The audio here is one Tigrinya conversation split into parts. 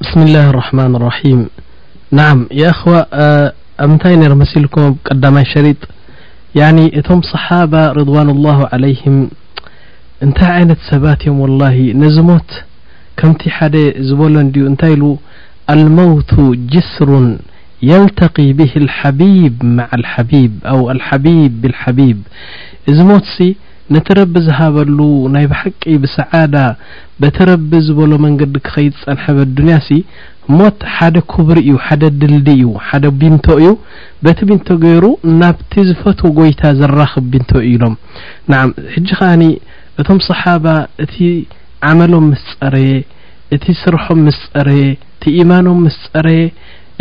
بسم لله الرحمن الرحيم نعم يا اخو ابنتي نر مسلكم بقدمي شريط يعني تم صحابة رضوان الله عليهم انتي عينت سبات يم والله نز مت كمت حد زبلن نت ل الموت جسر يلتقي به الحبيب مع الحبيب أو الحبيب بالحبيب مت ነቲ ረቢ ዝሃበሉ ናይ ብሓቂ ብሰዓዳ በቲ ረቢ ዝበሎ መንገዲ ክኸይድ ዝጸንሐ ብ ኣዱንያሲ ሞት ሓደ ኩብሪ እዩ ሓደ ድልድይ እዩ ሓደ ቢንቶ እዩ በቲ ቢንቶ ገይሩ ናብቲ ዝፈትዎ ጎይታ ዘራኽብ ቢንቶ እዩ ኢሎም ናዓም ሕጂ ከኣኒ እቶም ሰሓባ እቲ ዓመሎም ምስ ጸረየ እቲ ስርሖም ምስ ጸረየ እቲ ኢማኖም ምስ ጸረየ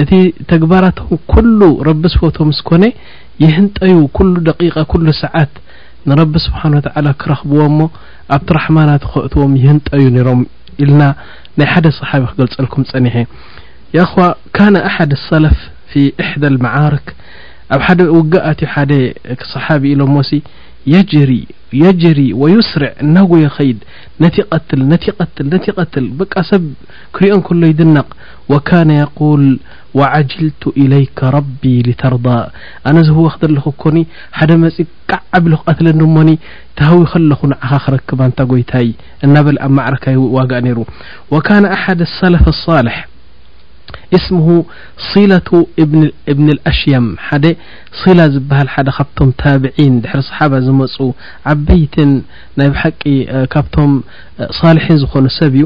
እቲ ተግባራቶም ኩሉ ረቢ ዝፈትዎ ምስ ኮነ ይህንጠዩ ኩሉ ደቂቀ ኩሉ ሰዓት ንረቢ ስብሓን ወተዓላ ክረኽብዎ እሞ ኣብቲ ራሕማ ናቱ ከእትዎም ይህንጠዩ ነይሮም ኢልና ናይ ሓደ ሰሓቢ ክገልጸልኩም ጸኒሐ ያኹዋ ካነ ኣሓድ ሰለፍ ፊ እሕዳ ልመዓርክ ኣብ ሓደ ውግእ ኣትዩ ሓደ ሰሓቢ ኢሎሞሲ የጅሪ የጅሪ ወዩስርዕ እናጎ የኸይድ ነቲ ይቀትል ነቲ ይቀትል ነቲ ይቀትል በቃ ሰብ ክሪኦ እንከሎ ይድነቕ ወካነ የቁል ወዓጅልቱ ኢለይከ ረቢ ሊተርዳ ኣነ ዝህወኽ ዘለኹ እኮኒ ሓደ መጺኡ ቃዕ ኣቢሉ ክቐትለኒ እሞኒ ተሃዊኸ ኣለኹ ንዓኻ ክረክብ ኣንታ ጎይታይ እናበለ ኣብ ማዕረካ ይዋጋእ ነይሩ ወካነ ኣሓድ ሰለፍ ሳልሕ እስምሁ ሲለቱ እብን ኣሽየም ሓደ ሲላ ዝበሃል ሓደ ካብቶም ታብዒን ድሕሪ ሰሓባ ዝመፁ ዓበይትን ናይ ብሓቂ ካብቶም ሳልሒን ዝኾኑ ሰብ እዩ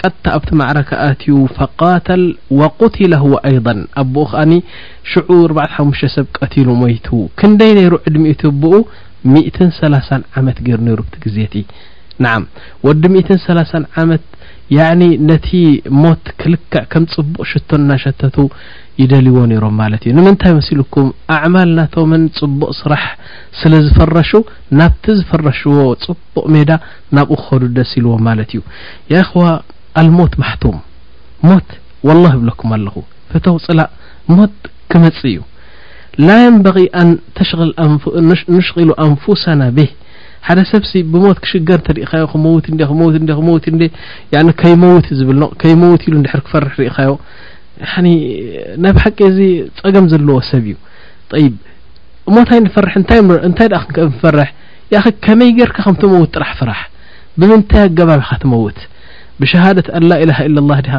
ቀጥታ ኣብቲ ማዕረካ ኣትዩ ፈቃተል ወቁቲለ ሁወ ኣይደን ኣቡኡ ከኣ ሽዑ ኣርባዕተ ሓሙሽተ ሰብ ቀቲሉ ሞይቱ ክንደይ ነይሩ ዕድሚኡ እቲ ኣቡኡ ሚእትን ሰላሳን ዓመት ገይሩ ነይሩ ብቲ ግዜ እቲ ናዓም ወዲ ሚእትን ሰላሳን ዓመት ያዕኒ ነቲ ሞት ክልክዕ ከም ጽቡቅ ሽቶ እናሸተቱ ይደልይዎ ነይሮም ማለት እዩ ንምንታይ መሲልኩም ኣዕማል ናቶምን ጽቡቅ ስራሕ ስለ ዝፈረሹ ናብቲ ዝፈረሽዎ ፅቡቅ ሜዳ ናብኡ ክከዱ ደስ ኢልዎም ማለት እዩ ያእኽዋ ኣልሞት ማሕቱም ሞት ዋላህ እብለኩም ኣለኩ ፍተው ፅላእ ሞት ክመፅእ እዩ ላየንበቂ ኣን ኑሽቅሉ ኣንፉሰና ብህ ሓደ ሰብሲ ብሞት ክሽገር እንተሪኢካዮ ክመውት እንደ ክመውት እንደ ክመውት እንደ ከይመውት ዝብል ኖ ከይመውት ኢሉ እንድሕር ክፈርሕ ሪኢካዮ ናይ ብሓቂ እዚ ፀገም ዘለዎ ሰብ እዩ ጠይብ ሞት ኣይንፈርሕ እንታይ እንታይ ደኣ ክንፈርሕ ያኺ ከመይ ጌርካ ከም ትመውት ጥራሕ ፍራሕ ብምንታይ ኣገባብ ኢኻ ትመውት ብሸሃደት ኣን ላኢላሃ ኢላላህ ዲኻ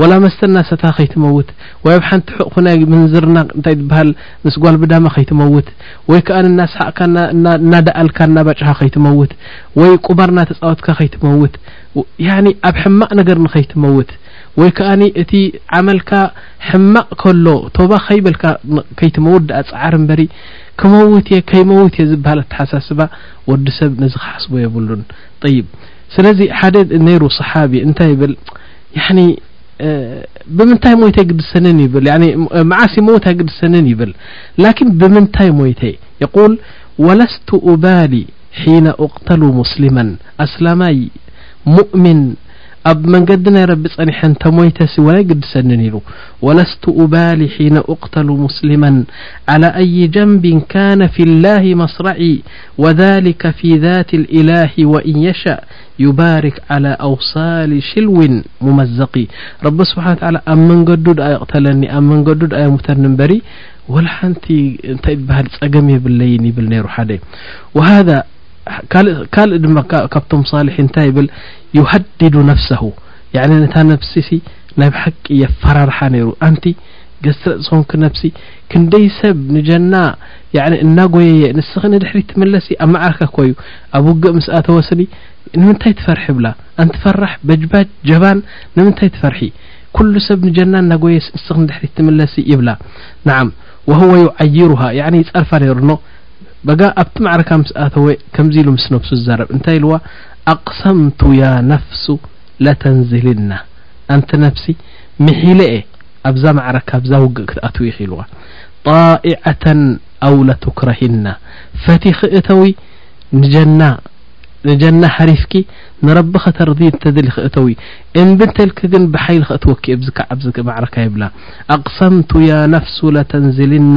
ወላ መስተ እናሰትኻ ከይትመውት ወይ ኣብ ሓንቲ ሕቕፊ ናይ ምንዝርና እንታይ ዝበሃል ምስ ጓል ብዳመ ከይትመውት ወይ ከዓ እናስሓቕካ እናደኣልካ እናባጭኻ ከይትመውት ወይ ቁማር እናተፃወትካ ከይትመውት ያኒ ኣብ ሕማቕ ነገር ንኸይትመውት ወይ ከዓ እቲ ዓመልካ ሕማቕ ከሎ ቶባ ከይበልካ ከይትመውት ድኣ ፀዓር እምበሪ ክመውት እየ ከይመውት እየ ዝብሃል ኣተሓሳስባ ወዲ ሰብ ነዚ ክሓስቦ የብሉን ጠይብ ስለዚ ሓደ ነይሩ ሰሓቢ እንታይ ይብል ያኒ ብምንታይ ሞይተ ኣይግድሰንን ይብል መዓስ ይመውት ኣይግድሰንን ይብል ላኪን ብምንታይ ሞይተ የቁል ወለስቱ ኡባሊ ሒነ ኡቅተሉ ሙስሊመን ኣስላማይ ሙእሚን أب منقد ني رب نيح تميتسي ولا يقدسنن يل ولست أبالي حين اقتل مسلما على أي جنب كان في الله مصرعي وذلك في ذات الإله وإن يشاأ يبارك على أوصال شلو ممزقي رب سبحان و تعالى أ منقدد ايقتلني ا منقدد ايمتن بري ولا حنت نتي تبهل م يبلي يبل نر حد وها ካልእ ድማ ካብቶም ሳልሒ እንታይ ይብል ዩሃድዱ ነፍሰሁ ነታ ነብሲ ሲ ናይ ብሓቂ የፈራርሓ ነይሩ ኣንቲ ገስረጥ ዝኾንኪ ነብሲ ክንደይ ሰብ ንጀና እናጎየየ ንስኺ ንድሕሪ ትምለሲ ኣብ መዓርካ ኮዩ ኣብ ውግእ ምስ ኣተወስኒ ንምንታይ ትፈርሒ ብላ ኣንቲ ፈራሕ በጅባጅ ጀባን ንምንታይ ትፈርሒ ኩሉ ሰብ ንጀና እናጎየስ ንስኺ ንድሕሪ ትምለሲ ይብላ ንዓም ወህወ ዩዓይሩሃ ይፀርፋ ነይሩ ኖ በጋ ኣብቲ ማዕረካ ምስ ኣተወ ከምዚ ኢሉ ምስ ነብሱ ዝዛረብ እንታይ ኢልዋ ኣቅሰምቱ ያ ነፍሱ ለተንዝልና ኣንቲ ነብሲ ምሒለ እየ ኣብዛ ማዕረካ ኣብዛ ውግእ ክትኣትዊ ኢኺ ኢልዋ ጣኢዐተን ኣው ለቱክረሂና ፈቲኺ እተዊ ንጀና ንጀና ሃሪፍኪ ንረቢ ከተርዲ ተድሊ ክእተዊ እምቢ እንተልኪ ግን ብሓይሊ ከእትወኪ እብዚ ከዓብዚ ማዕረካ ይብላ ኣቅሰምቱ ያ ነፍሱ ለተንዝልና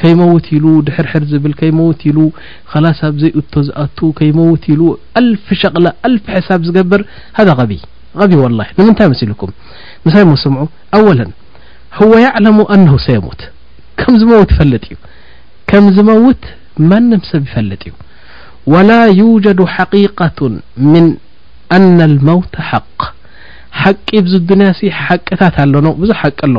ከይመውት ኢሉ ድሕርሕር ዝብል ከይመውት ኢሉ ላስ ኣብ ዘይ እቶ ዝኣቱ ከይመውት ኢሉ ኣልፊ ሸቕላ ኣልፊ ሕሳብ ዝገብር ሃ ቐቢ ቐቢ ወላ ንምንታይ መሲልኩም ምሳይ ሞሰምዑ ኣወለን ህወ ያዕለሙ ኣነሁ ሰየሙት ከም ዝመውት ይፈልጥ እዩ ከም ዝመውት ማንም ሰብ ይፈልጥ እዩ ወላ ዩጀዱ ሓቂቃቱ ምን ኣነ ልመውት ሓቅ ሓቂ ብዚ ዱንያ ሲ ሓቅታት ኣሎኖ ብዙሕ ሓቂ ኣሎ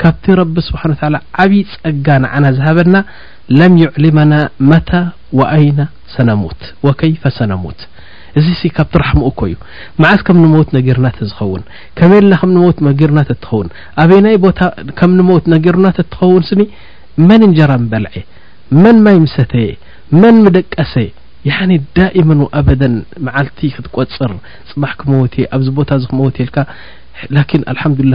ካብቲ ረቢ ስብሓን ወተዓላ ዓብዪ ጸጋ ንዓና ዝሃበና ለም ዩዕሊመና መታ ወኣይነ ሰነሙት ወከይፈ ሰነሙት እዚሲ ካብቲ ራሕምኡ እኮ እዩ መዓስ ከም ንመውት ነጊርና ተዝኸውን ከመይ ኢልና ከም ንመውት መጊርና ተትኸውን ኣበይናይ ቦታ ከም ንመውት ነጊርና ተትኸውን ስኒ መን እንጀራ ምበልዐ መን ማይ ምሰተየ መን ምደቀሰ ያኒ ዳኢመን ኣበደን መዓልቲ ክትቆፅር ፅባሕ ክመወት እየ ኣብዚ ቦታ እዚ ክመወት የልካ ላኪን ኣልሓምዱላ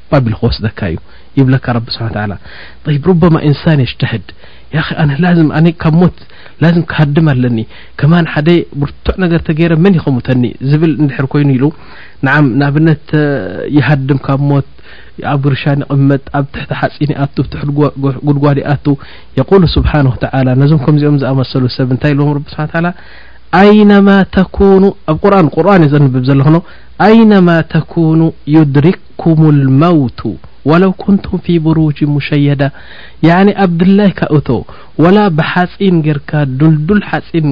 ባቢል ክወስደካ እዩ ይብለካ ረቢ ስብሓን ተዓላ طይብ ሩበማ ኢንሳን የጅተህድ ያኺ ኣነ ላዝም ኣነ ካብ ሞት ላዝም ክሃድም ኣለኒ ከማን ሓደ ብርቱዕ ነገር ተገይረ መን ይኸሙተኒ ዝብል እንድሕር ኮይኑ ኢሉ ንዓም ንኣብነት ይሃድም ካብ ሞት ኣብ ግርሻን ይቕመጥ ኣብ ትሕቲ ሓፂን ይኣቱ ትሕቲ ጉድጓድ ይኣቱ የቁሉ ስብሓን ተላ ነዞም ከምዚኦም ዝኣመሰሉ ሰብ እንታይ ኢልዎም ረቢ ስብሓ ተላ ኣይነማ ተኩኑ ኣብ ቁርን ቁርን እየ ዘንብብ ዘለኹኖ ኣይነማ ተኩኑ ዩድሪክ ይድሪኩሙ ልመውቱ ወለው ኩንቱም ፊ ቡሩጅን ሙሸየዳ ያኒ ኣብ ድላይካ እቶ ወላ ብሓጺን ጌርካ ዱልዱል ሓጺን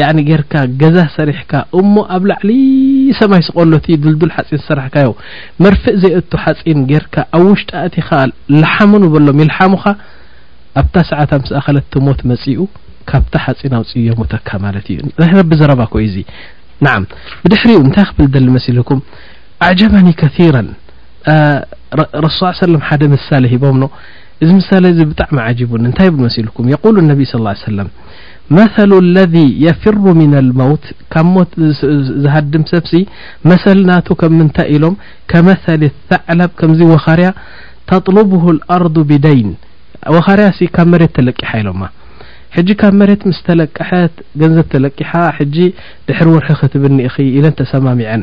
ያኒ ጌርካ ገዛ ሰሪሕካ እሞ ኣብ ላዕሊ ሰማይ ስቆሎ እቲ ዱልዱል ሓጺን ዝሰራሕካዮ መርፍእ ዘይእቱ ሓጺን ጌርካ ኣብ ውሽጢ ኣእቲኻ ልሓሙ ንበሎም ይልሓሙኻ ኣብታ ሰዓት ምስ ኣኸለት ትሞት መጺኡ ካብታ ሓጺን ኣውጽኡ የሙተካ ማለት እዩ ናይ ረቢ ዘረባ ኮዩ እዚ ናዓም ብድሕሪኡ እንታይ ክብል ደሊ መሲልኩም ኣዕጀበኒ ከሲረን ረሱ ስ ሰለም ሓደ ምሳሌ ሂቦም ኖ እዚ ምሳሌ እዚ ብጣዕሚ ዓጂቡኒ እንታይ ይብል መሲልኩም የቁሉ ነቢ ስ ሰለም መሰሉ ለذ የፍሩ ምና ልመውት ካብ ሞት ዝሃድም ሰብሲ መሰል ናቱ ከም ምንታይ ኢሎም ከመሰሊ ታዕለብ ከምዚ ወኻርያ ተጥሉብሁ ልኣርዱ ብደይን ወኻርያ ሲ ካብ መሬት ተለቂሓ ኢሎማ ሕጂ ካብ መሬት ምስ ተለቀሐት ገንዘብ ተለቂሓ ሕጂ ድሕሪ ወርሒ ክትብኒ ኢኺ ኢለን ተሰማሚዐን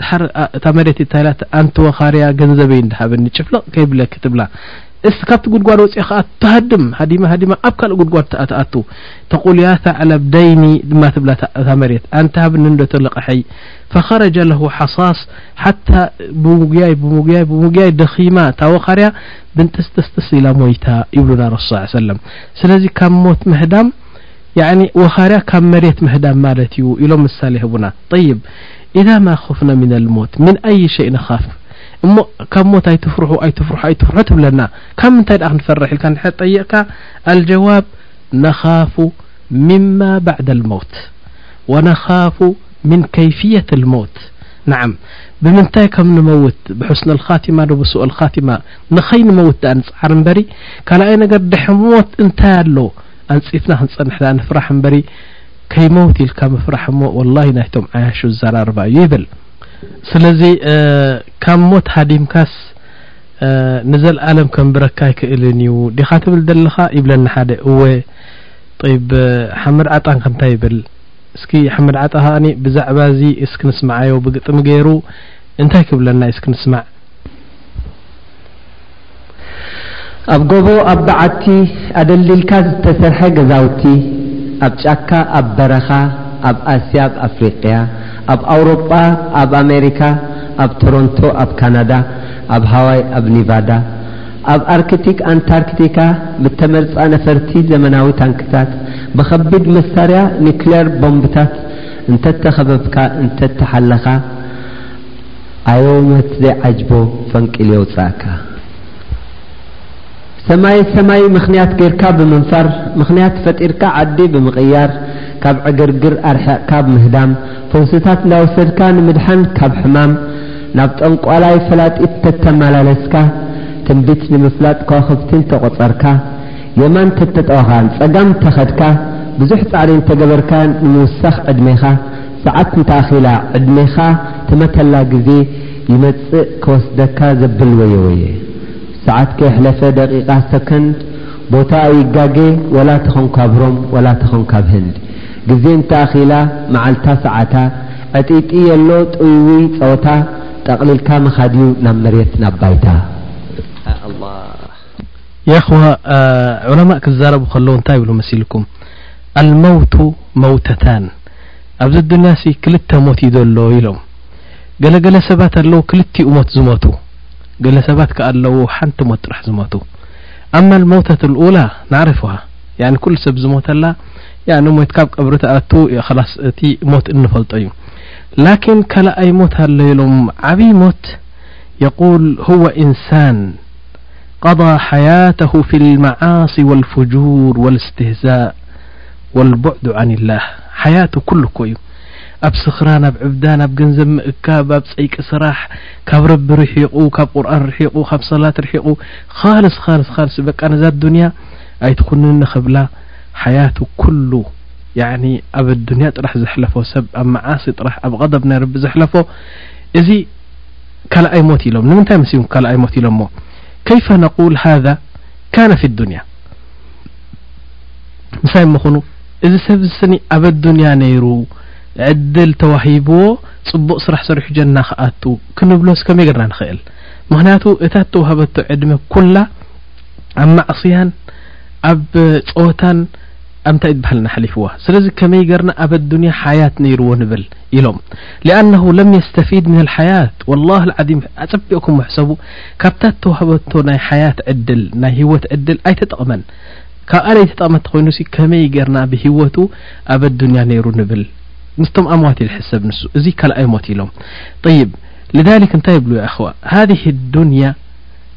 ድሓር እታ መሬት እንታይ ኢላ ኣንቲ ወኻርያ ገንዘበይ እንዳሃበኒ ጭፍልቕ ከይብለኪ ትብላ እስቲ ካብቲ ጉድጓድ ወፂኦ ከዓ ትሃድም ሃዲማ ሃዲማ ኣብ ካልእ ጉድጓድ ትኣትኣቱ ተቁል ያ ታዕለብ ደይኒ ድማ ትብላ እታ መሬት ኣንቲ ሃብኒ እንዶ ተልቕሐይ ፈኸረጀ ለሁ ሓሳስ ሓታ ብምጉያይ ብምጉያይ ብምጉያይ ደኺማ እታ ወኻርያ ብንጥስጥስጥስ ኢላ ሞይታ ይብሉና ረሱ ሰለም ስለዚ ካብ ሞት ምህዳም ወኻርያ ካብ መሬት ምህዳም ማለት እዩ ኢሎም ምሳሌ ህቡና ጠይብ ኢዛ ማ ኸፍና ሚን ልሞት ሚን ኣይ ሸይ ንኻፍ እሞ ካብ ሞት ኣይትፍርሑ ኣይትፍርሑ ኣይትፍርሑ ትብለና ካብ ምንታይ ድኣ ክንፈርሕ ኢልካ እንድሕር ጠይቕካ ኣልጀዋብ ነኻፉ ሚማ ባዕደ ልሞት ወነኻፉ ሚን ከይፍየት ልሞት ናዓም ብምንታይ ከም ንመውት ብሑስኒ ልኻቲማ ዶ ብሱእ ልኻቲማ ንኸይ ንመውት ድኣ ንጽዓር እምበሪ ካልኣይ ነገር ድሕሪ ሞት እንታይ ኣሎ ኣንጺፍና ክንጸንሕ ድኣ ንፍራሕ እምበሪ ከይመውት ኢልካ ምፍራሕ እሞ ወላሂ ናይቶም ዓያሹ ኣዘራርባ እዩ ይብል ስለዚ ካብ ሞት ሃዲምካስ ንዘልኣለም ከንብረካ ኣይክእልን እዩ ዲኻ ትብል ዘለኻ ይብለኒ ሓደ እወ طይብ ሓመድ ዓጣን ከንታይ ይብል እስኪ ሓመድ ዓጣ ከኣ ብዛዕባ እዚ እስኪ ንስምዓዮ ብግጥሚ ገይሩ እንታይ ክብለና እዩ እስኪ ንስማዕ ኣብ ጎቦ ኣብ በዓቲ ኣደልዲልካ ዝተሰርሐ ገዛውቲ ኣብ ጫካ ኣብ በረኻ ኣብ ኣስያ ኣብ ኣፍሪቅያ ኣብ ኣውሮጳ ኣብ ኣሜሪካ ኣብ ቶሮንቶ ኣብ ካናዳ ኣብ ሃዋይ ኣብ ኒቫዳ ኣብ ኣርክቲክ ኣንታርክቲካ ብተመርጻ ነፈርቲ ዘመናዊ ታንክታት ብኸቢድ መሳርያ ኒኩሌር ቦምብታት እንተተኸበብካ እንተተሓለኻ ኣየውመት ዘይዓጅቦ ፈንቂሉ የውጽኣካ። ሰማይ ሰማይ ምኽንያት ጌርካ ብምንፋር፣ ምኽንያት ፈጢርካ ዓዲ ብምቕያር፣ ካብ ዕግርግር ኣርሒቕካ ብምህዳም፣ ፈውስታት እንዳወሰድካ ንምድሓን ካብ ሕማም፣ ናብ ጠንቋላይ ፈላጢት ተተመላለስካ፣ ትንቢት ንምፍላጥ ከዋኽብቲ እንተቖጸርካ፣ የማን ተተጠዋኻ ጸጋም እንተኸድካ፣ ብዙሕ ጻዕሪ እንተገበርካ ንምውሳኽ ዕድሜኻ፣ ሰዓት እንተኣኺላ ዕድሜኻ ትመተላ ግዜ ይመጽእ ክወስደካ ዘብል ወየ ወየ ሰዓት ከየሕለፈ ደቂቃ ሰከንድ ቦታ ኣይጋገ ወላ ተኾን ካብ ሮም ወላ ተኾን ካብ ህንድ ግዜ እንተኣኺላ መዓልታ ሰዓታ ዕጥይጥይ የሎ ጥውይውይ ጸወታ ጠቅሊልካ ምኻድዩ ናብ መሬት ናብ ባይታ። የእኽዋ ዑለማእ ክዛረቡ ከለዉ እንታይ ይብሉ መሲልኩም ኣልመውቱ መውተታን ኣብዚ ኣዱንያሲ ክልተ ሞት እዩ ዘሎ ኢሎም። ገለ ገለ ሰባት ኣለው ክልቲኡ ሞት ዝሞቱ፣ ገለ ሰባት ከኣ ኣለው ሓንቲ ሞት ጥራሕ ዝሞቱ። ኣማ ኣልመውተት ልኡላ ናዕሪፍሃ ያኒ ኩሉ ሰብ ዝሞተላ ያኒ ሞትካ ኣብ ቀብሪ ትኣቱ ኸላስ እቲ ሞት እንፈልጦ እዩ። ላኪን ካልኣይ ሞት ኣሎ ኢሎም ዓብይ ሞት የቁል ሁወ ኢንሳን ቀዳ ሓያተሁ ፊ ልመዓሲ ወልፍጁር ወልስትህዛእ ወልቡዕዱ ዓኒላህ ሓያቱ ኩሉ እኮ እዩ ኣብ ስኽራን ኣብ ዕብዳን ኣብ ገንዘብ ምእካብ ኣብ ጸይቂ ስራሕ ካብ ረቢ ርሒቁ ካብ ቁርኣን ርሒቁ ካብ ሰላት ርሒቁ ኻልስ ኻልስ ኻልስ በቃ ነዛ ዱንያ ኣይትኹንኒ ክብላ ሓያቱ ኩሉ ያኒ ኣብ ኣዱንያ ጥራሕ ዘሕለፎ ሰብ ኣብ መዓሲ ጥራሕ ኣብ ቀደብ ናይ ረቢ ዘሕለፎ እዚ ካልኣይ ሞት ኢሎም ንምንታይ መሲኩም ካልኣይ ሞት ኢሎሞ ከይፈ ነቁል ሃذ ካነ ፊ ዱንያ ምሳይ ምኹኑ እዚ ሰብ ስኒ ኣብ ኣዱንያ ነይሩ ዕድል ተዋሂብዎ ፅቡቅ ስራሕ ሰሪሑ ጀና ክኣቱ ክንብሎስ ከመይ ገርና ንኽእል ምክንያቱ እታ እተዋሃበቶ ዕድመ ኩላ ኣብ ማዕስያን ኣብ ፀወታን ኣብ እንታይ ትበሃልና ሓሊፍዋ ስለዚ ከመይ ገርና ኣብ ኣዱንያ ሓያት ነይርዎ ንብል ኢሎም ሊኣነሁ ለም የስተፊድ ምን ልሓያት ወላሂ ልዓዚም ኣፀቢቕኩም ሕሰቡ ካብታ እተዋህበቶ ናይ ሓያት ዕድል፣ ናይ ህይወት ዕድል ኣይተጠቕመን። ካብኣ ለይተጠቕመ እተኾይኑሲ ከመይ ገርና ብህይወቱ ኣብ ኣዱንያ ነይሩ ንብል? ምስቶም ኣምዋት እዩ ልሕሰብ ንሱ። እዙይ ካልኣይ ሞት ኢሎም። ጠይብ ልዛሊክ እንታይ ይብሉ ያእኽዋ ሃዚህ ኣዱንያ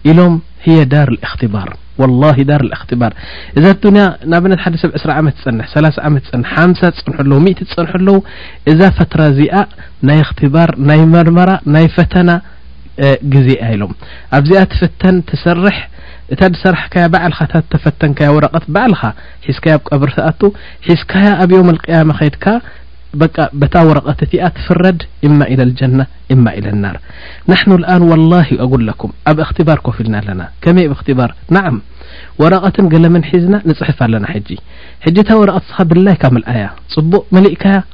ኢሎም ህየ ዳር ልእኽትባር ወላሂ ዳር ልእኽትባር እዛ ኣዱንያ ንኣብነት ሓደ ሰብ ዕስራ ዓመት ትጸንሕ ሰላሳ ዓመት ትጸንሕ ሓምሳ ትጸንሑ ኣለዉ ሚእቲ ትጸንሑ ኣለዉ እዛ ፈትራ እዚኣ ናይ እኽትባር ናይ መርመራ ናይ ፈተና ግዜያ ኢሎም ኣብዚኣ ትፍተን ትሰርሕ እታ ዝሰራሕካያ ባዕልኻታ ተፈተንካያ ወረቐት ባዕልኻ ሒዝካያ ብ ቀብሪ ትኣቱ ሒዝካያ ኣብ ዮም ልቅያማ ከድካ በቃ በታ ወረቐት እቲኣ ትፍረድ እማ ኢለ ልጀና እማ ኢለ ናር ናሕኑ ልኣን ወላሂ ኣጉለኩም ኣብ እክትባር ኮፍ ኢልና ኣለና ከመይ ብ እክትባር ናዓም ወረቐትን ገለምን ሒዝና ንፅሕፍ ኣለና ሕጂ ሕጂ እታ ወረቐት ስኻ ድላይካ ምልኣያ ፅቡቅ መሊእካያ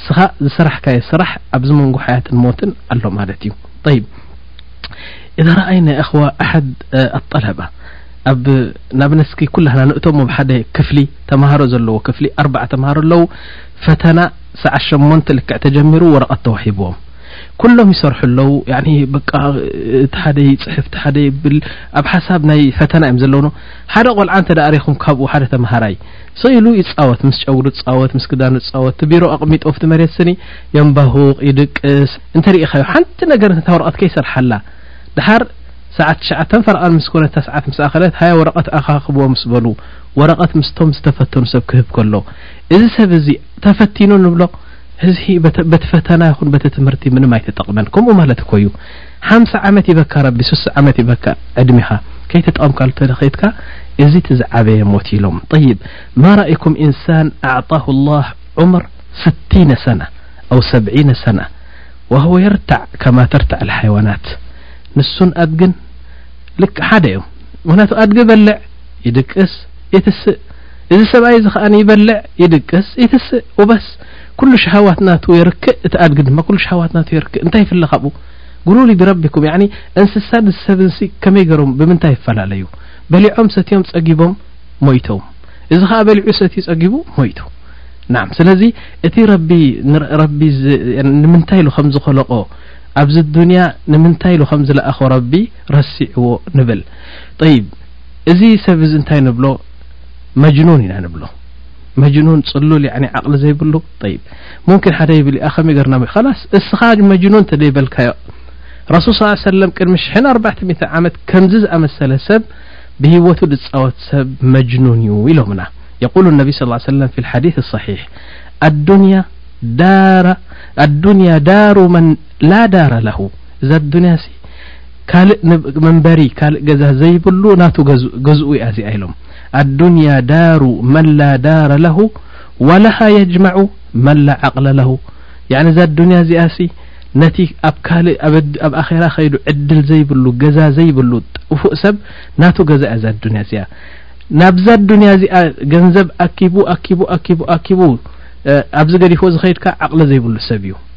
እስኻ ዝሰራሕካዮ ስራሕ ኣብዚ መንጎ ሓያትን ሞትን ኣሎ ማለት እዩ طይብ እዛ ረኣይና ኣኽዋ ኣሓድ ኣጠለባ ኣብ ናብነት እስኪ ኩላህና ንእቶሞ ብ ሓደ ክፍሊ ተምሃሮ ዘለዎ ክፍሊ ኣርባዕ ተምሃሮ ኣለዉ ፈተና ሰዓ ሸሞንተ ልክዕ ተጀሚሩ ወረቐት ተዋሂብዎም ኩሎም ይሰርሑ ኣለዉ በቃ እቲ ሓደ ይፅሕፍ እቲ ሓደ ይብል ኣብ ሓሳብ ናይ ፈተና እዮም ዘለውኖ ሓደ ቆልዓ እንተ ሪኹም ካብኡ ሓደ ተምሃራይ ስቕ ኢሉ ይጻወት፣ ምስ ጨጉሩ ዝጻወት፣ ምስ ክዳኑ ዝጻወት፣ እቲ ቢሮ ኣቕሚጡ ኣብቲ መሬት ስኒ የንባሁቕ፣ ይድቅስ፣ እንተ ርኢኻዮ ሓንቲ ነገር ነታ ወረቐት ከይሰርሓላ ድሓር ሰዓት ትሽዓተን ፈረቓን ምስ ኮነ እታ ሰዓት ምስ ኣኸለት ሃየ ወረቐት ኣኻኽብዎ ምስ በሉ ወረቐት ምስቶም ዝተፈተኑ ሰብ ክህብ ከሎ እዚ ሰብ እዚ ተፈቲኑ ንብሎ እዚ በቲ ፈተና ይኹን በቲ ትምህርቲ ምንም ኣይተጠቕመን ከምኡ ማለት እኮ እዩ ሓምሳ ዓመት ይበካ ረቢ ስሳ ዓመት ይበካ ዕድሜኻ ከይተጠቐምካሉ ተደኺትካ እዚ እቲ ዝዓበየ ሞት ኢሎም ጠይብ ማ ራእኩም ኢንሳን ኣዕጣሁ ላህ ዑምር ስቲነ ሰና ኣው ሰብዒነ ሰና ዋህወ የርታዕ ከማ ተርታዕ ልሓይዋናት ንሱን ኣድግን ልክ ሓደ እዮም ምክንያቱ ኣድጊ በልዕ ይድቅስ የትስእ እዚ ሰብኣይ እዚ ከኣ ይበልዕ ይድቅስ ይትስእ ኡበስ ኩሉ ሸሃዋት ናቱ የርክእ እቲ ኣድጊ ድማ ኩሉ ሸሃዋት ናቱ የርክእ እንታይ ይፍለ ካብኡ ጉሩሪ ብረቢኩም ያኒ እንስሳን ሰብንሲ ከመይ ገሮም ብምንታይ ይፈላለዩ በሊዖም ሰትዮም ጸጊቦም ሞይቶም እዚ ከኣ በሊዑ ሰትዩ ጸጊቡ ሞይቱ ናም ስለዚ እቲ ረቢ ረቢ ንምንታይ ኢሉ ከም ዝኸለቆ ኣብዚ ዱንያ ንምንታይ ኢሉ ከም ዝለኣኾ ረቢ ረሲዕዎ ንብል ጠይብ እዚ ሰብ እዚ እንታይ ንብሎ መጅኑን ኢና ንብሎ መጅኑን ጽሉል ያኒ ዓቕሊ ዘይብሉ ጠይብ ሙምኪን ሓደ ይብል ኣ ከመይ ገርና ኸላስ እስኻ መጅኑን ተደይበልካዮ ረሱል ስ ሰለም ቅድሚ ሽሕን ኣርባዕተ ሚእቲ ዓመት ከምዚ ዝኣመሰለ ሰብ ብህይወቱ ዝጻወት ሰብ መጅኑን እዩ ኢሎምና የቁሉ ነቢ ስ ሰለም ፊ ልሓዲስ صሒሕ ኣዱንያ ዳራ ኣዱንያ ዳሩ መን ላ ዳራ ለሁ እዛ ኣዱንያ ሲ ካልእ መንበሪ ካልእ ገዛ ዘይብሉ ናቱ ገዝኡ እያ እዚኣ ኢሎም ኣዱንያ ዳሩ መን ላ ዳረ ለሁ ወላሃ የጅመዑ መን ላ ዓቕለ ለሁ ያኒ እዛ ኣዱንያ እዚኣ ሲ ነቲ ኣብ ካልእ ኣብ ኣኼራ ከይዱ ዕድል ዘይብሉ ገዛ ዘይብሉ ጥፉእ ሰብ ናቱ ገዛ እያ እዛ ኣዱንያ እዚኣ ናብዛ ኣዱንያ እዚኣ ገንዘብ ኣኪቡ ኣኪቡ ኣኪቡ ኣኪቡ ኣብዚ ገዲፎ ዝኸይድካ ዓቕሊ ዘይብሉ ሰብ እዩ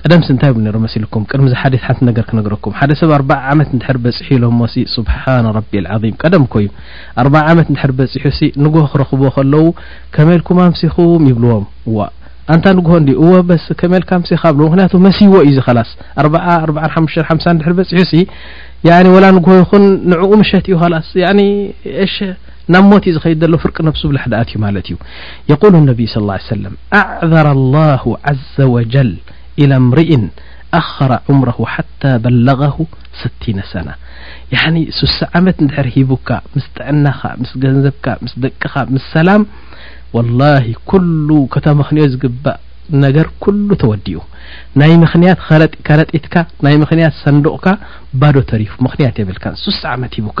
ቀደምሲ እንታይ ይብሉ ነይሮም መሲልኩም ቅድሚ እዚ ሓዲት ሓንቲ ነገር ክነግረኩም ሓደ ሰብ ኣርባዓ ዓመት እንድሕር በፂሑ ኢሎሞሲ ሱብሓን ረቢ ልዓዚም ቀደም እኮ እዩ ኣርባዓ ዓመት እንድሕር በፂሑሲ ንጉሆ ክረኽብዎ ከለዉ ከመልኩም ኣምሲኹም ይብልዎም ዋ ኣንታ ንግሆ እንዲ እወ በስ ከመልካ ምሲኻ ብሎ ምክንያቱ መሲዎ እዩ ዚ ከላስ ኣርዓ ኣዓ ሓሙሽ ሓምሳ ድሕር በፂሑ ሲ ወላ ንግሆ ይኹን ንዕኡ ምሸት እዩ ላስ ሽ ናብ ሞት እዩ ዝኸይድ ዘሎ ፍርቂ ነብሱ ብላሕ ድኣት እዩ ማለት እዩ የቁሉ ነብይ ስ ላ ሰለም ኣዕዘረ ላሁ ዘ ወጀል ኢላ ምርኢን ኣኸረ ዑምረሁ ሓታ በለغሁ ስቲነ ሰና ያኒ ስሳ ዓመት ንድሕር ሂቡካ ምስ ጥዕናኻ ምስ ገንዘብካ ምስ ደቅኻ ምስ ሰላም ወላሂ ኩሉ ከተመኽንዮ ዝግባእ ነገር ኩሉ ተወዲኡ ናይ ምኽንያት ከረጢትካ ናይ ምኽንያት ሰንዱቕካ ባዶ ተሪፉ ምኽንያት የብልካ ስሳ ዓመት ሂቡካ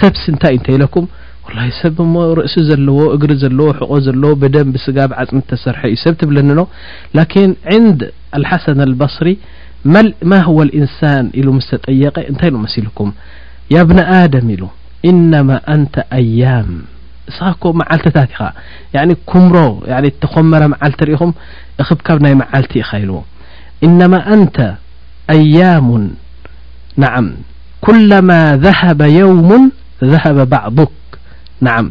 ሰብሲ እንታይ እዩ እንተ ኢለኩም ወላሂ ሰብ እሞ ርእሲ ዘለዎ እግሪ ዘለዎ ሕቖ ዘለዎ ብደም ብስጋ ብዓፅሚ እተሰርሐ እዩ ሰብ ትብለኒ ኖ ላኪን ዕንድ ኣልሓሰን ኣልበስሪ ማ ሁወ ልእንሳን ኢሉ ምስ ተጠየቀ እንታይ ኢሉ መሲልኩም ያ ብኒ ኣደም ኢሉ ኢነማ ኣንተ ኣያም እስኻ እኮ መዓልትታት ኢኻ ያኒ ኩምሮ ተኾመረ መዓልቲ ርኢኹም እኽብካብ ናይ መዓልቲ ኢኻ ኢልዎ ኢነማ ኣንተ ኣያሙን ናዓም ኩለማ ዘሀበ የውም ዘሀበ ባዕዱክ ናዓም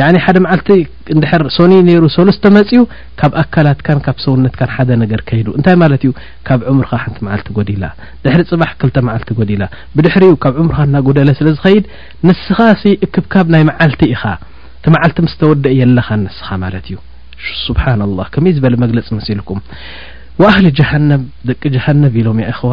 ያኒ ሓደ መዓልቲ እንድሕር ሶኒ ነይሩ ሰሉስ ተመፅኡ ካብ ኣካላትካን ካብ ሰውነትካን ሓደ ነገር ከይዱ እንታይ ማለት እዩ ካብ ዕምርካ ሓንቲ መዓልቲ ጎዲላ ድሕሪ ፅባሕ ክልተ መዓልቲ ጎዲላ ብድሕሪ ዩ ካብ ዕምርካ እናጎደለ ስለ ዝኸይድ ንስኻ ሲ እክብካብ ናይ መዓልቲ ኢኻ እቲ መዓልቲ ምስ ተወደ የለኻን ንስኻ ማለት እዩ ስብሓና ላህ ከመይ ዝበለ መግለፂ መሲልኩም ወኣህሊ ጀሃነብ ደቂ ጀሃነብ ኢሎም ያ እኸዋ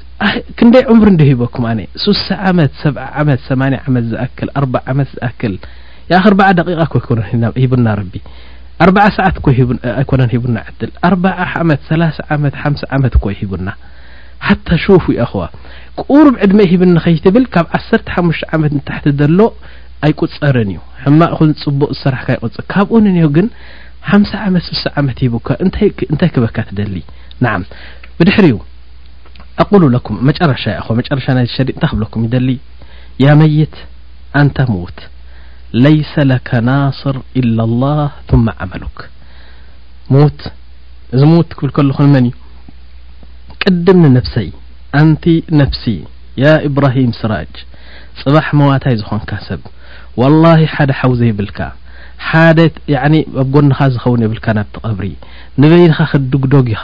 ክንደይ ዑምሪ እንዶ ሂበኩም ኣነ ሱሳ ዓመት ሰብ ዓመት ሰማንያ ዓመት ዝኣክል ኣርባ ዓመት ዝኣክል ያ ኣርባዓ ደቂቃ እኮ ኣይኮነን ሂቡና ረቢ ኣርባዓ ሰዓት እኮ ኣይኮነን ሂቡና ዕድል ኣርባዓ ዓመት ሰላሳ ዓመት ሓምሳ ዓመት እኮ ሂቡና ሓታ ሹፉ ኣኸዋ ቁሩብ ዕድመ ሂብኒ ከይትብል ካብ ዓሰርተ ሓሙሽተ ዓመት ንታሕቲ ዘሎ ኣይቁፀርን እዩ ሕማቅ ኹን ፅቡቅ ዝሰራሕካ ይቁፅር ካብኡ ንንዮ ግን ሓምሳ ዓመት ስሳ ዓመት ሂቡካ እንታይ ክበካ ትደሊ ንዓም ብድሕሪኡ ኣቁሉ ለኩም መጨረሻ ይኣኸ መጨረሻ ናይ ሸሪጥ እንታይ ክብለኩም ይደሊ ያ መይት ኣንታ ምዉት ለይሰ ለከ ናስር ኢላ ላህ ثመ ዓመሉክ ምዉት እዚ ምዉት ክብል ከለኹ ንመን እዩ ቅድም ንነብሰይ ኣንቲ ነፍሲ ያ ኢብራሂም ስራጅ ጽባሕ መዋታይ ዝኾንካ ሰብ ወላሂ ሓደ ሓው ዘይብልካ ሓደ ኣብ ጎንኻ ዝኸውን የብልካ ናብቲ ቐብሪ ንበይንኻ ክድግዶግ ኢኻ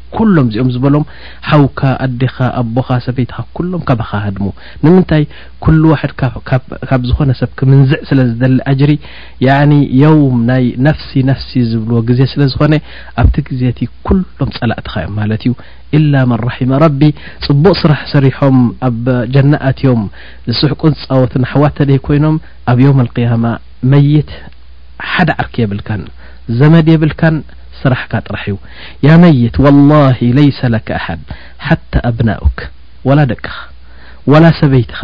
ኩሎም እዚኦም ዝበሎም ሓውካ ኣዴኻ ኣቦኻ ሰበይትኻ ኩሎም ካባኻ ሃድሙ ንምንታይ ኩሉ ዋሕድ ካብ ዝኾነ ሰብ ክምንዝዕ ስለ ዝደሊ ኣጅሪ ያኒ የውም ናይ ነፍሲ ነፍሲ ዝብልዎ ግዜ ስለ ዝኾነ ኣብቲ ግዜ እቲ ኩሎም ጸላእትኻ እዮም ማለት እዩ ኢላ መን ራሒመ ረቢ ጽቡቕ ስራሕ ሰሪሖም ኣብ ጀና ኣትዮም ዝስሕቁን ዝጻወትን ኣሕዋት ተደይ ኮይኖም ኣብ የውም ኣልቅያማ መይት ሓደ ዓርኪ የብልካን ዘመድ የብልካን ስራሕካ ጥራሕ እዩ ያመይት ዋላሂ ለይሰ ለከ ኣሓድ ሓታ ኣብናኡክ ዋላ ደቅኻ ዋላ ሰበይትኻ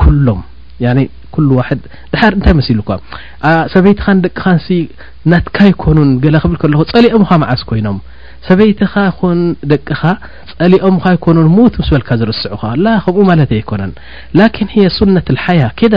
ኩሎም ያኒ ኩሉ ዋሕድ ድሓር እንታይ መሲሉኳ ሰበይትኻን ደቅኻንሲ ናትካ ይኮኑን ገለ ክብል ከለኹ ጸሊኦምኻ መዓስ ኮይኖም ሰበይትኻ ኹን ደቅኻ ጸሊኦም ኻ ይኮኑን ሙት ምስ በልካ ዝርስዑኻ ላ ከምኡ ማለት ኣይኮነን ላኪን ሂየ ሱነት ልሓያ ኪዳ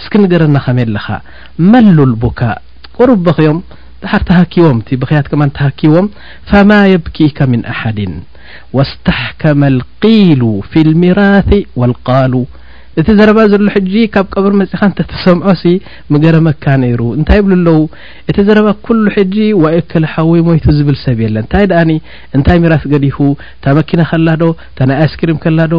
እስኪ ንገረና ከመይ ኣለኻ መሉ ልቡካእ ቁሩብ በኽዮም ደሓር ተሃኪዎም እቲ ብኽያት ከማን ተሃኪዎም ፈማ የብኪከ ምን ኣሓድን ወስተሕከመ ልቂሉ ፊ ልሚራቲ ወልቃሉ እቲ ዘረባ ዘሎ ሕጂ ካብ ቀብሪ መጺኻ እንተ ትሰምዖሲ ምገረመካ ነይሩ እንታይ ይብሉ ኣለዉ እቲ ዘረባ ኩሉ ሕጂ ዋይከለ ሓወይ ሞይቱ ዝብል ሰብ የለ እንታይ ደኣኒ እንታይ ሚራት ገዲፉ እታ መኪና ከላ ዶ እታ ናይ ኣይስክሪም ከላ ዶ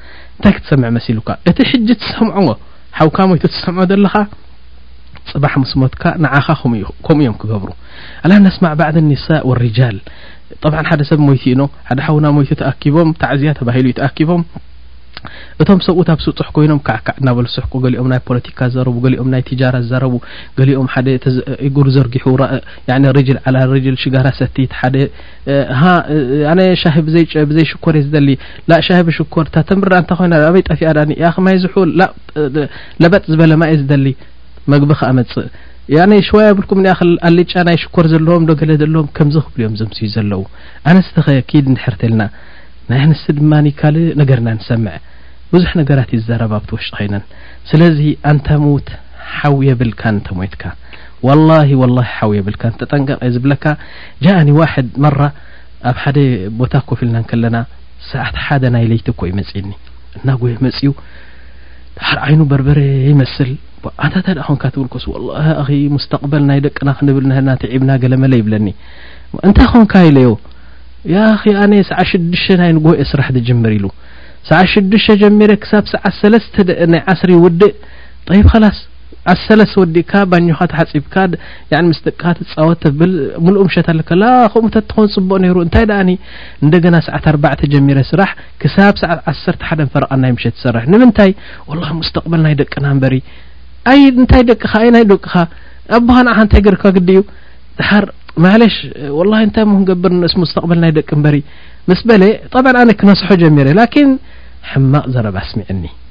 እንታይ ክትሰምዕ መሲሉካ እቲ ሕጂ ትሰምዖ ሓውካ ሞይቱ ትሰምዖ ዘለኻ ፅባሕ ምስ ሞትካ ንዓኻ ከምኡ እዮም ክገብሩ ኣላ ነስማዕ ባዕድ ኒሳእ ወሪጃል ጠብዓ ሓደ ሰብ ሞይቱ ኢኖ ሓደ ሓውና ሞይቱ ተኣኪቦም ታዕዝያ ተባሂሉ እዩ ተኣኪቦም እቶም ሰብኡት ኣብ ስጡሕ ኮይኖም ካዕካዕ እናበሉ ስሕቁ ገሊኦም ናይ ፖለቲካ ዘረቡ ገሊኦም ናይ ትጃራ ዘረቡ ገሊኦም ሓደ ጉር ዘርጊሑ ርጅል ዓላ ርጅል ሽጋራ ሰቲት ሓደ ሃ ኣነ ሻሂ ብዘይ ጨ ብዘይ ሽኮር እየ ዝደሊ ላ ሻሂ ብሽኮር እታ ተምራ እንተ ኮይና ኣበይ ጠፊኣ ዳኒ ያኺ ማይ ዝሑል ላ ለበጥ ዝበለ ማይ እየ ዝደሊ መግቢ ከዓ መፅእ ያነ ሽዋይ ኣብልኩም ንኣኸል ኣልጫ ናይ ሽኮር ዘለዎም ዶ ገለ ዘለዎም ከምዚ ክብሉ እዮም ዘምስዩ ዘለዉ ኣንስቲ ኸ ኪድ እንድሕር ተልና ናይ ኣንስቲ ድማ ካልእ ነገርና ንሰምዕ ብዙሕ ነገራት ይዘረባ ኣብቲ ውሽጢ ኸይነን ስለዚ ኣንታ ምውት ሓው የብልካን እንተሞይትካ ዋላሂ ዋላሂ ሓው የብልካን ተጠንቀቕ እየ ዝብለካ ጃእኒ ዋሕድ መራ ኣብ ሓደ ቦታ ኮፍ ኢልና ከለና ሰዓት ሓደ ናይ ለይቲ እኮ እዩ መፅኒ እናጎየ መፅዩ ድሓር ዓይኑ በርበረ ይመስል ኣንታ እንታይ ደኣ ኮንካ ትብል ኮስ ወላ ኣኺ ሙስተቕበል ናይ ደቅና ክንብል ንህና ትዒብና ገለመለ ይብለኒ እንታይ ኮንካ ኢለዮ ያኺ ኣነ ሰዓ ሽዱሽተ ናይ ንጎ እየ ስራሕ ዝጅምር ኢሉ ሰዓ ሽዱሽተ ጀሚረ ክሳብ ሰዓ ሰለስተ ናይ ዓስሪ ይውድእ ጠይብ ኸላስ ኣሰለስ ወዲእካ ባኞኻ ተሓጺብካ ያኒ ምስ ደቅኻ ትጻወት ተብል ምሉእ ምሸት ኣለካ ላ ከምኡ ተትኾን ጽቡቕ ነይሩ እንታይ ደኣኒ እንደገና ሰዓት ኣርባዕተ ጀሚረ ስራሕ ክሳብ ሰዓት ዓሰርተ ሓደን ፈረቓ ናይ ምሸት ትሰርሕ ንምንታይ ወላ ሙስተቕበል ናይ ደቅና እምበሪ ኣይ እንታይ ደቅኻ ኣይ ናይ ደቅኻ ኣቦኻ ንዓኻ እንታይ ገርካ ግዲ እዩ ድሓር ማለሽ ወላ እንታይ ሞ ክንገብር ንስ ሙስተቕበል ናይ ደቂ እምበሪ ምስ በለ ጠብዓ ኣነ ክነስሖ ጀሚረ ላኪን ሕማቕ ዘረባ ኣስሚዕኒ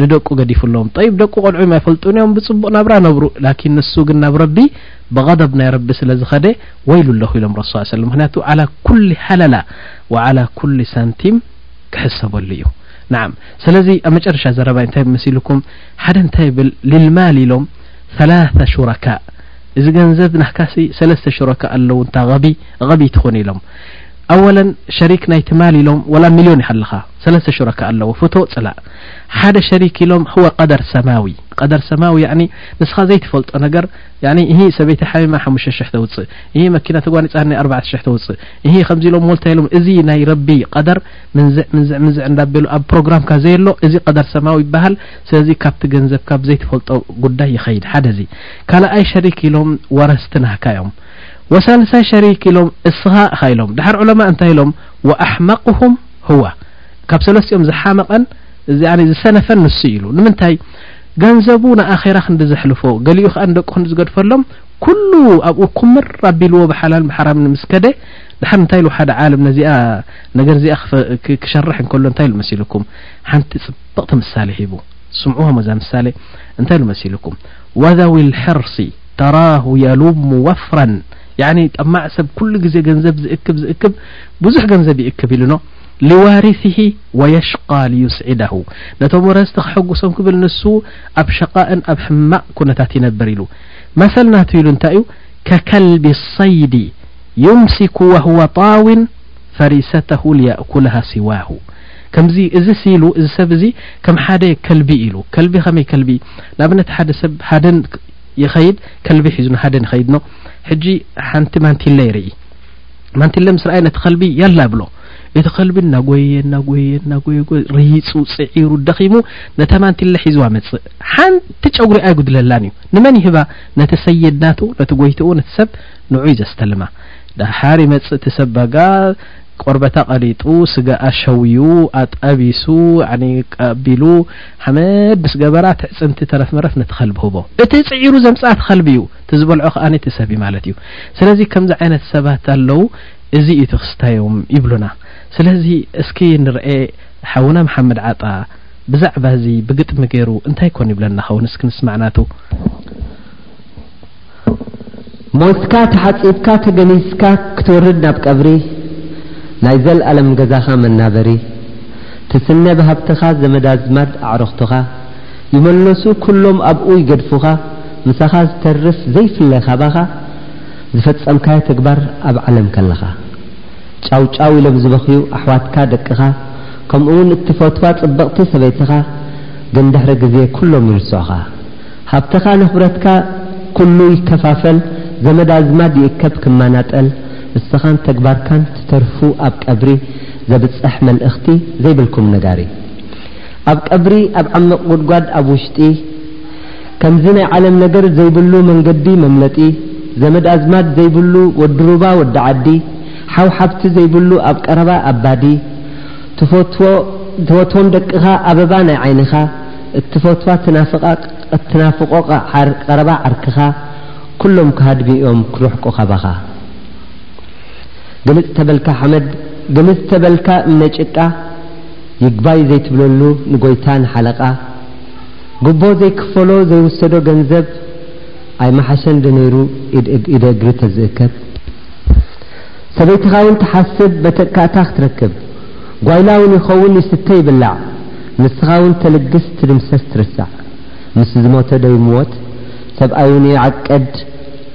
ንደቁ ገዲፍሎም ጠይብ ደቁ ቆልዑም ኣይፈልጡን እዮም ብፅቡቅ ናብራ ነብሩ ላኪን ንሱ ግን ናብ ረቢ ብቀደብ ናይ ረቢ ስለ ዝኸደ ወይሉ ኣለኹ ኢሎም ረሱ ሰለ ምክንያቱ ዓላ ኩሊ ሃለላ ወዓላ ኩሊ ሳንቲም ክሕሰበሉ እዩ ንዓም ስለዚ ኣብ መጨረሻ ዘረባይ እንታይ መሲልኩም ሓደ እንታይ ይብል ልልማል ኢሎም ثላث ሹረካ እዚ ገንዘብ ናካሲ ሰለስተ ሹረካ ኣለዉ እንታ ቢ ትኹን ኢሎም ኣወለን ሸሪክ ናይቲ ማል ኢሎም ወላ ሚልዮን ይሃለኻ ሰለስተ ሹረካ ኣለዎ ፍቶ ጽላእ ሓደ ሸሪክ ኢሎም ሁወ ቀደር ሰማዊ ቀደር ሰማዊ ያኒ ንስኻ ዘይትፈልጦ ነገር ያኒ እሂ ሰበይቲ ሓሚማ ሓሙሽተ ሽሕ ተውጽእ እሂ መኪና ተጓኒጻ ናይ ኣርባዕተ ሽሕ ተውጽእ እሂ ከምዚ ኢሎም ሞልታ ኢሎም እዚ ናይ ረቢ ቀደር ምንዝዕ ምንዝዕ ምንዝዕ እንዳበሉ ኣብ ፕሮግራምካ ዘየሎ እዚ ቀደር ሰማዊ ይበሃል ስለዚ ካብቲ ገንዘብ ካብ ዘይትፈልጦ ጉዳይ ይኸይድ ሓደ እዚ ካልኣይ ሸሪክ ኢሎም ወረስቲ ናህካ እዮም ወሳልሳይ ሸሪክ ኢሎም እስኻ ኢኻ ኢሎም ድሓር ዑለማ እንታይ ኢሎም ወኣሕመቅሁም ህዋ ካብ ሰለስቲኦም ዝሓመቐን ዝሰነፈን ንሱ ኢሉ ንምንታይ ገንዘቡ ንኣኼራ ክንዲ ዘሕልፎ ገሊኡ ከዓ ንደቁ ክንዲ ዝገድፈሎም ኩሉ ኣብኡ ኩምር ኣቢልዎ ብሓላል ብሓራም ምስ ከደ ድሓር እንታይ ኢሉ ሓደ ዓለም ነዚኣ ነገር እዚኣ ክሸርሕ እንከሎ እንታይ ኢሉ መሲልኩም ሓንቲ ፅብቕቲ ምሳሌ ሂቡ ስምዑ ሞዛ ምሳሌ እንታይ ኢሉ መሲልኩም ወዘዊ ልሕርሲ ተራሁ የሉሙ ወፍራን ያኒ ጠማዕ ሰብ ኩሉ ግዜ ገንዘብ ዝእክብ ዝእክብ ብዙሕ ገንዘብ ይእክብ ኢሉ ን ሊዋሪሲሂ ወየሽቃ ሊዩስዒደሁ ነቶም ወረስቲ ከሐጉሶም ክብል ንሱ ኣብ ሸቃእን ኣብ ሕማቅ ኩነታት ይነብር ኢሉ መሰል ናቱ ኢሉ እንታይ እዩ ከከልቢ ሰይዲ ዩምሲኩ ወህወ ጣዊን ፈሪሰተሁ ሊያእኩለሃ ሲዋሁ ከምዚ እዚ ሲሉ እዚ ሰብ እዚ ከም ሓደ ከልቢ ኢሉ ከልቢ ከመይ ከልቢ ንኣብነት ሓደ ሰብ ሃደን ይኸይድ ከልቢ ሒዙ ንሃደን ይኸይድ ኖ ሕጂ ሓንቲ ማንቲለ ይርኢ ማንቲለ ምስ ረኣየ ነቲ ከልቢ ያላ ይብሎ እቲ ከልቢ እናጎየየ እናጎየየ እናጎየ ርይፁ ፅዒሩ ደኺሙ ነታ ማንቲለ ሒዝዋ መፅእ ሓንቲ ጨጉሪ ኣይጉድለላን እዩ ንመን ይህባ ነቲ ሰይድ ናቱ ነቲ ጎይትኡ ነቲ ሰብ ንዑ እዩ ዘስተልማ ዳሓር ይመፅእ እቲ ሰብ ባጋ ቆርበታ ቀሊጡ ስጋኣ ሸውዩ ኣጠቢሱ ቀቢሉ ሓመድ ምስ ገበራ ትዕፅምቲ ተረፍ መረፍ ነቲ ከልቢ ህቦ እቲ ፅዒሩ ዘምፅኣ እቲ ከልቢ እዩ እቲ ዝበልዖ ከኣ እቲ ሰብ እዩ ማለት እዩ ስለዚ ከምዚ ዓይነት ሰባት ኣለው እዚ እዩ ትክስታዮም ይብሉና ስለዚ እስኪ ንርኤ ሓውና መሓመድ ዓጣ ብዛዕባ እዚ ብግጥሚ ገይሩ እንታይ ኮን ይብለና ኸውን እስኪ ንስማዕናቱ ሞትካ ተሓጺብካ ተገኒዝካ ክትወርድ ናብ ቀብሪ ናይ ዘልኣለም ገዛኻ መናበሪ ትስነ ብሃብትኻ ዘመድ ኣዝማድ ኣዕሩኽትኻ ይመለሱ ኩሎም ኣብኡ ይገድፉኻ ምሳኻ ዝተርፍ ዘይፍለ ካባኻ ዝፈጸምካዮ ተግባር ኣብ ዓለም ከለኻ ጫው ጫው ኢሎም ዝበኽዩ ኣሕዋትካ ደቅኻ ከምኡ ውን እትፈትዋ ጽብቕቲ ሰበይትኻ ግን ድሕሪ ግዜ ኩሎም ይርስዑኻ ሃብትኻ ንኽብረትካ ኩሉ ይከፋፈል ዘመድ ኣዝማድ ይእከብ ክማናጠል እስኻን ተግባርካን ትተርፉ ኣብ ቀብሪ ዘብጽሕ መልእኽቲ ዘይብልኩም ነጋሪ ኣብ ቀብሪ ኣብ ዓምቕ ጉድጓድ ኣብ ውሽጢ ከምዚ ናይ ዓለም ነገር ዘይብሉ መንገዲ መምለጢ ዘመድ ኣዝማድ ዘይብሉ ወዲ ሩባ ወዲ ዓዲ ሓው ሓብቲ ዘይብሉ ኣብ ቀረባ ኣባዲ ትፈትዎም ደቅኻ ኣበባ ናይ ዓይንኻ እትፈትዋ ትናፍቖ ቀረባ ዓርክኻ ኩሎም ክሃድሙ እዮም ክርሕቁ ካባኻ ግልጽ ተበልካ ሓመድ ግልጽ ተበልካ እምነ ጭቃ ይግባይ ዘይትብለሉ ንጎይታ ንሓለቃ ጉቦ ዘይክፈሎ ዘይውሰዶ ገንዘብ ኣይምሓሸን ዶ ነይሩ ኢድ ኢደ እግሪ ተዝእከብ ሰበይትኻ ውን ትሓስብ መተካእታ ክትረክብ ጓይላ ውን ይኸውን ይስተ ይብላዕ ንስኻ ውን ተልግስ ትድምሰስ ትርሳዕ ምስ ዝሞተ ዶ ይምወት ሰብኣይ ውን ይዕቀድ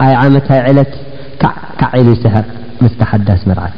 ኣይ ዓመት ኣይ ዕለት ካዕ ካዕ ኢሉ ይስሕቅ ምስ ተሓዳስ መርዓት።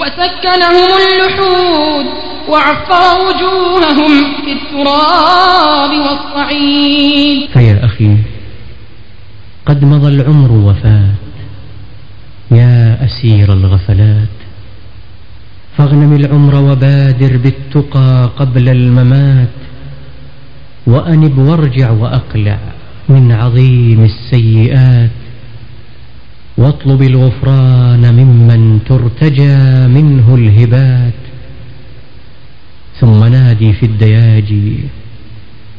وسكنهم اللحود واعفر وجوههم في التراب والصعيد فيا أخي قد مضى العمر وفات يا أسير الغفلات فاغنم العمر وبادر بالتقى قبل الممات وأنب وارجع وأقلع من عظيم السيئات واطلب الغفران ممن ترتجى منه الهبات ثم نادي في الدياجي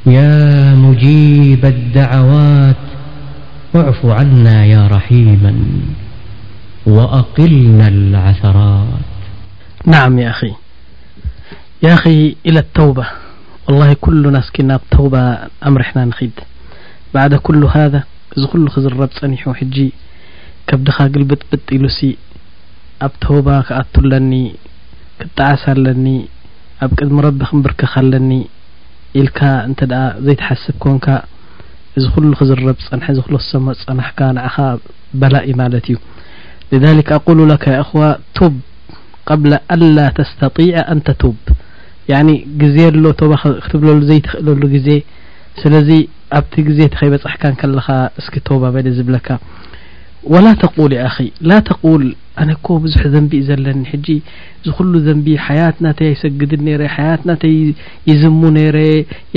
يا مجيب الدعوات واعفو عنا يا رحيما وأقلنا العثراتنتواهنتمان ባዕዳ ኩሉ ሃذ እዚ ኩሉ ክዝረብ ጸኒሑ ሕጂ ከብድኻ ግልብጥብጥ ኢሉሲ ኣብ ተውባ ክኣቱ ኣለኒ ክጠዓስ ኣለኒ ኣብ ቅድሚ ረቢ ክንብርከኽ ኣለኒ ኢልካ እንተ ዘይትሓስብ ኮንካ እዚ ኩሉ ክዝረብ ዝጸንሐ ዝክሎሶ ምጸናሕካ ንዓኻ በላ እዩ ማለት እዩ لذلك ኣቁሉ ለከ ያ እኽዋ ቱብ ቀብለ ኣላ ተስተጢዐ ኣን ተቱብ ያኒ ግዜ ኣሎ ተውባ ክትብለሉ ዘይትኽእለሉ ግዜ ስለዚ ኣብቲ ግዜ እቲ ከይበጻሕካ ከለኻ እስኪ ተውባ በል ዝብለካ ወላ ተቁል ያኣኺ ላ ተቁል ኣነ እኮ ብዙሕ ዘንቢ እዩ ዘለኒ ሕጂ እዚ ኩሉ ዘንቢ ሓያት ናተይ ኣይሰግድን ነይረ ሓያት ናተይ ይዝሙ ነይረ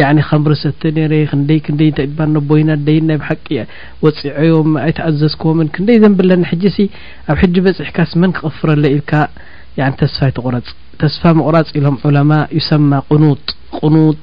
ያዕኒ ከምሪ ሰተ ነይረ ክንደይ ክንደይ እንታይ ድባ ነቦይና ደይን ናይ ብሓቂ ወጺዐዮም ኣይተኣዘዝክዎምን ክንደይ ዘንቢ ኣለኒ ሕጂሲ ኣብ ሕጂ በጺሕካስ መን ክቕፍረለ ኢልካ يعني ተስፋ ኣይትቑረጽ ተስፋ ምቑራጽ ኢሎም ዑለማ ይሰማ ቁኑጥ ቁኑጥ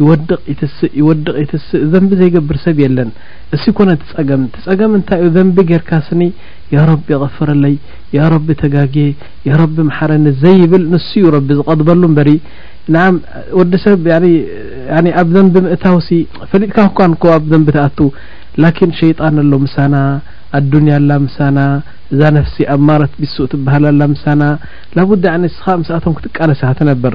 ይወድቅ ይትስእ ይወድቅ ይትስእ ዘንቢ ዘይገብር ሰብ የለን እሲ ኮነ እቲ ጸገም እቲ ጸገም እንታዩ ዘንቢ ጌርካ ስኒ ያረቢ ቅፍረለይ ያረቢ ተጋጌ ያረቢ ምሓረኒ ዘይብል ንሱዩ ረቢ ዝቀድበሉ እምበሪ ንዓም ወዲ ሰብ ኣብ ዘንቢ ምእታውሲ ፈሊጥካ እኳ እንኮ ኣብ ዘንቢ ትኣቱ ላኪን ሸይጣን ኣሎ ምሳና ኣዱንያ ኣላ ምሳና እዛ ነፍሲ ኣማረት ቢሱእ ትበሃል ኣላ ምሳና ላቡዳ ንስኻ ምስኣቶም ክትቃለስ ኢኻ ትነብር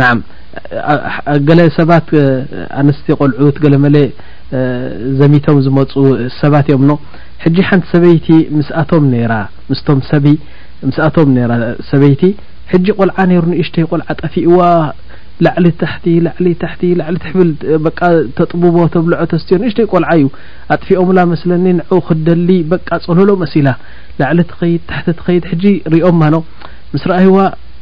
ናዓ ገለ ሰባት ኣንስቲ ቆልዑት ገለመለ ዘሚቶም ዝመፁ ሰባት እዮም ኖ ሕጂ ሓንቲ ሰበይቲ ምስኣቶም ነይራ ምስቶም ሰቢ ምስኣቶም ነይራ ሰበይቲ ሕጂ ቆልዓ ነይሩ ንእሽተይ ቆልዓ ጠፊእዋ ላዕሊ ታሕቲ ላዕሊ ታሕቲ ላዕሊ ትሕብል በቃ ተጥብቦ ተብልዖ ተስትዮ ንእሽተይ ቆልዓ እዩ ኣጥፊኦምላ መስለኒ ንዑ ክደሊ በቃ ፀለሎ መሲላ ላዕሊ ትኸይድ ታሕቲ ትኸይድ ሕጂ ሪኦማ ኖ ምስ ረኣይዋ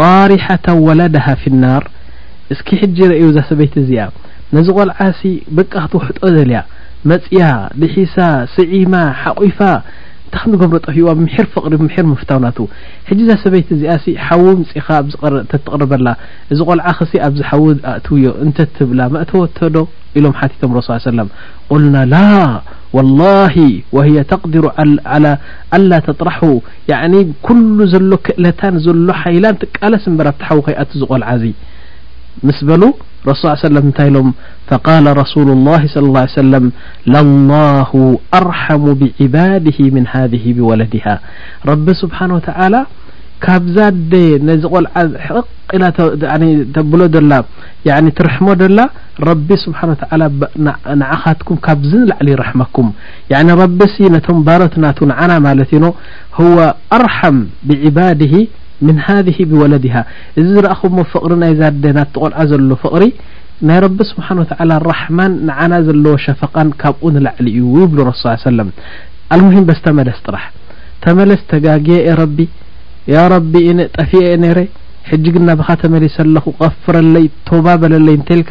ጣሪሐተ ወለደሃ ፊ ናር እስኪ ሕጂ ረእዩ እዛ ሰበይቲ እዚኣ ነዚ ቆልዓ ሲ በቃ ክትውሕጦ ደልያ መጽያ ሊሒሳ ሲዒማ ሓቂፋ እንታይ ከም ዝገብሮ ጠፊእዋ ብምሒር ፍቅሪ ብምሒር ምፍታው ናቱ ሕጂ እዛ ሰበይቲ እዚኣ ሲ ሓዊ ኣምጺኻ ኣብዚ ተትቅርበላ እዚ ቆልዓኺ ሲ ኣብዚ ሓዊ ኣእትውዮ እንተ ትብላ መእተወቶ ዶ ኢሎም ሓቲቶም ረሱል ሰለላሁ ዐለይሂ ወሰለም ቁልና ላ ወላሂ ወህየ ተቅዲሩ ዐላ ኣላ ተጥራሑ ያዕኒ ኩሉ ዘሎ ክእለታን ዘሎ ሓይላን ትቃለስ እምበር ኣብቲ ሓዊ ከይኣቱ እዚ ቆልዓ እዚ ምስ በሉ ረሱል ሰለላሁ ዐለይሂ ወሰለም እንታይ ኢሎም ፈቃለ ረሱሉላሂ ሰለላሁ ዐለይሂ ወሰለም ለላሁ ኣርሐሙ ቢዕባዲሂ ምን ሃዚሂ ቢወለዲሃ ረቢ ስብሓነ ወተዓላ ካብዛ ኣደ ነዚ ቆልዓ ሕቕቕ ኢላ ተብሎ ዘላ ያዕኒ ትርሕሞ ዘላ ረቢ ስብሓነ ወተዓላ ንዓኻትኩም ካብዚ ንላዕሊ ይርሕመኩም ያኒ ረቢሲ ነቶም ባሮት ናቱ ንዓና ማለት እዩ ሁወ ኣርሓም ብዕባድሂ ምን ሃዝሂ ብወለድሃ እዚ ዝረኣኹሞ ፍቕሪ ናይዛ ኣደ ናቲ ቆልዓ ዘሎ ፍቕሪ ናይ ረቢ ስብሓን ወተዓላ ራሕማን ንዓና ዘለዎ ሸፈቃን ካብኡ ንላዕሊ እዩ ይብሉ ረሱ ስ ሰለም ኣልሙሂም በስ ተመለስ ጥራሕ ተመለስ ተጋግየ እየ ረቢ ያ ረቢ እነ ጠፊኤ እየ ነይረ ሕጂ ግን ናብኻ ተመሊሰ ኣለኹ ቐፍረለይ ቶባ በለለይ እንተልካ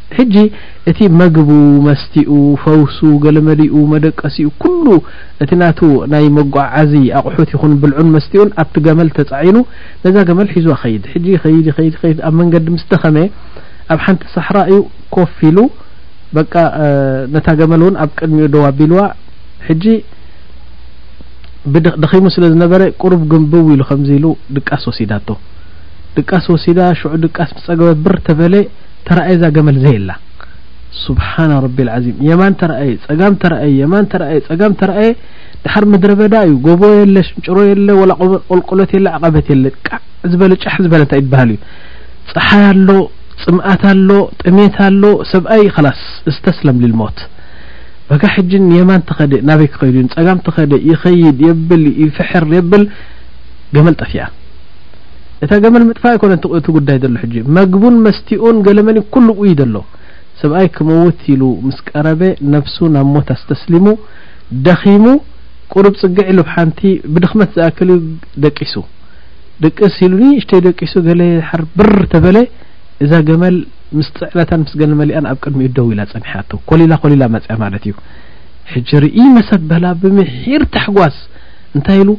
ሕጂ እቲ መግቡ፣ መስትኡ፣ ፈውሱ፣ ገለመሊኡ፣ መደቀሲኡ፣ ኩሉ እቲ ናቱ ናይ መጎዓዓዚ ኣቑሑት ይኹን ብልዑን መስትኡን ኣብቲ ገመል ተጻዒኑ ነዛ ገመል ሒዙዋ ኸይድ። ሕጂ ይኸይድ ይኸይድ ይኸይድ ኣብ መንገዲ ምስ ደኸመ ኣብ ሓንቲ ሳሕራ እዩ ኮፍ ኢሉ በቃ ነታ ገመል እውን ኣብ ቅድሚኡ ደው ኣቢሉዋ ሕጂ ደኺሙ ስለ ዝነበረ ቁሩብ ግንብው ኢሉ ከምዚ ኢሉ ድቃስ ወሲዳቶ ድቃስ ወሲዳ ሽዑ ድቃስ ምስ ጸገበት ብር ተበለ ተራኣየ እዛ ገመል ዘየላ ሱብሓና ረቢል ዓዚም የማን ተራኣየ ፀጋም ተራኣየ የማን ተራኣየ ፀጋም ተራኣየ ድሓር ምድረ በዳ እዩ ጎቦ የለ ሽንጭሮ የለ ወላ ቆልቆሎት የለ ዓቐበት የለ ቃዕ ዝበለ ጫሕ ዝበለ እንታይ ይበሃል እዩ ፀሓይ ኣሎ ፅምኣት ኣሎ ጥሜት ኣሎ ሰብኣይ ኸላስ እስተስለም ልልሞት በጋ ሕጂ ንየማን ተኸደ ናበይ ክኸይዱ ንፀጋም ተኸደ ይኸይድ የብል ይፍሕር የብል ገመል ጠፊኣ እታ ገመል ምጥፋእ ኣይኮነን እቲ እቲ ጉዳይ ዘሎ ሕጂ መግቡን መስትኡን ገለመን ኩሉ ብኡ እዩ ዘሎ ሰብኣይ ክመውት ኢሉ ምስ ቀረበ ነብሱ ናብ ሞት ኣስተስሊሙ ደኺሙ ቁሩብ ጽግዕ ኢሉ ብሓንቲ ብድኽመት ዝኣክል እዩ ደቂሱ ድቅስ ኢሉ ንእሽተይ ደቂሱ ገለ ሓር ብር ተበለ እዛ ገመል ምስ ጽዕነታን ምስ ገለመሊኣን ኣብ ቅድሚኡ ደው ኢላ ጸኒሓቶ ኮሊላ ኮሊላ መጽያ ማለት እዩ ሕጂ ርኢ መሰበላ ብምሒር ታሕጓስ እንታይ ኢሉ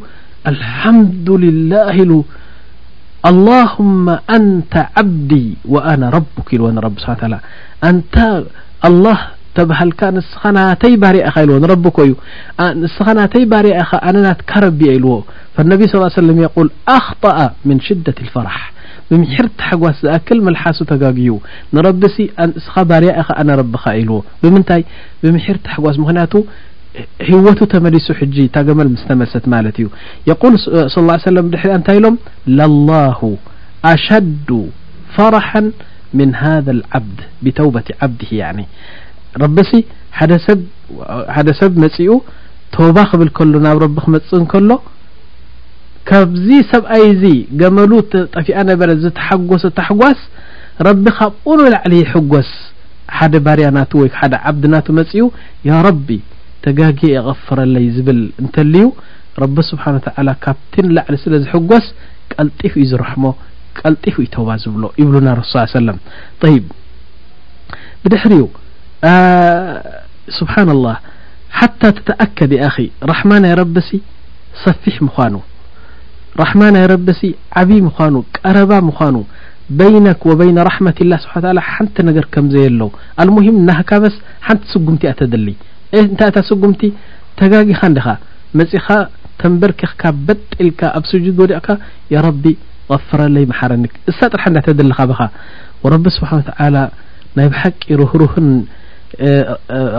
አልሓምዱልላه ኢሉ اللهم أنت عبدي وأنا ربك لو نرب سبح عل الله ተبهلك س ا بر ዎ نرب كዩ س اي بري أنا نترب إلዎ فالنبي صى ا عيه وسلم يول أخطأ من شدة الفرح بمحر تحጓስ زأكل ملحس تجاق نرب ስኻ بري أنا ربኻ إلዎ بمنታي بمحر تحጓاስ مክنቱ ሂወቱ ተመሊሱ ሕጂ እታ ገመል ምስ ተመልሰት ማለት እዩ የቁል ስ ላ ሰለም ድሕሪኣ እንታይ ኢሎም ለላሁ ኣሸዱ ፈራሓን ምን ሃذ ዓብድ ብተውበት ዓብድሂ ያኒ ረቢሲ ሓደ ሰብ መጺኡ ቶባ ክብል ከሎ ናብ ረቢ ክመጽእ እንከሎ ካብዚ ሰብኣይ እዚ ገመሉ ጠፊኣ ነበረ ዝተሓጎሰ ታሕጓስ ረቢ ካብኡ ንላዕሊ ይሕጎስ ሓደ ባርያ ናቱ ወይ ሓደ ዓብዲ ናቱ መጺኡ ያረቢ ተጋግየ እየ ቐፍረለይ ዝብል እንተልዩ ረቢ ስብሓን ወተዓላ ካብቲ ንላዕሊ ስለ ዝሕጎስ ቀልጢፉ እዩ ዝርሕሞ ቀልጢፉ እዩ ተውባ ዝብሎ ይብሉና ረሱ ስ ሰለም ጠይብ ብድሕሪኡ ስብሓን ላህ ሓታ ትተኣከድ የኣኺ ራሕማ ናይ ረቢሲ ሰፊሕ ምዃኑ ራሕማ ናይ ረቢሲ ዓብዪ ምዃኑ ቀረባ ምዃኑ በይነክ ወበይነ ራሕመት ላ ስብሓ ሓንቲ ነገር ከም ዘየሎ ኣልሙሂም ናህካበስ ሓንቲ ስጉምቲ እያ ተድሊ እህ እንታይ እታ ስጉምቲ ተጋጊኻ እንዲኻ መጺኻ ተንበርኪኽካ በጥ ኢልካ ኣብ ስጁድ ወዲቕካ ያ ረቢ غፍረለይ መሓረኒ እሳ ጥራሕ እንዳ ተድሊ ካብኻ ወረቢ ስብሓን ወተዓላ ናይ ብሓቂ ርህሩህን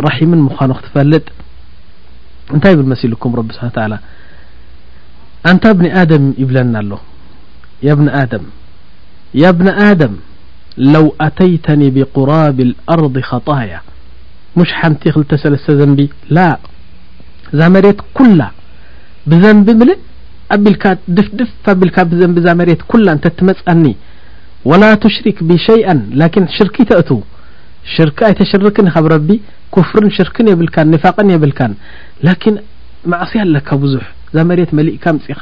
ራሒምን ምዃኑ ክትፈልጥ እንታይ ይብል መሲልኩም ረቢ ስብሓን ወተዓላ ኣንታ ብኒ ኣደም ይብለና ኣሎ ያ ብኒ ኣደም ያ ብኒ ኣደም ለው ኣተይተኒ ብቁራቢ ልኣርዲ ኸጣያ ሙሽ ሓንቲ ክልተ ሰለስተ ዘንቢ ላእ እዛ መሬት ኩላ ብዘንቢ ምልእ ኣቢልካ ድፍድፍ ኣቢልካ ብዘንቢ እዛ መሬት ኩላ እንተትመፅኣኒ ወላ ቱሽሪክ ብሸይኣን ላኪን ሽርኪ ተእቱ ሽርክ ኣይተሽርክን ካብ ረቢ ኩፍርን ሽርክን የብልካን ኒፋቅን የብልካን ላኪን ማዕስያ ኣለካ ብዙሕ እዛ መሬት መሊእካ ምፅኻ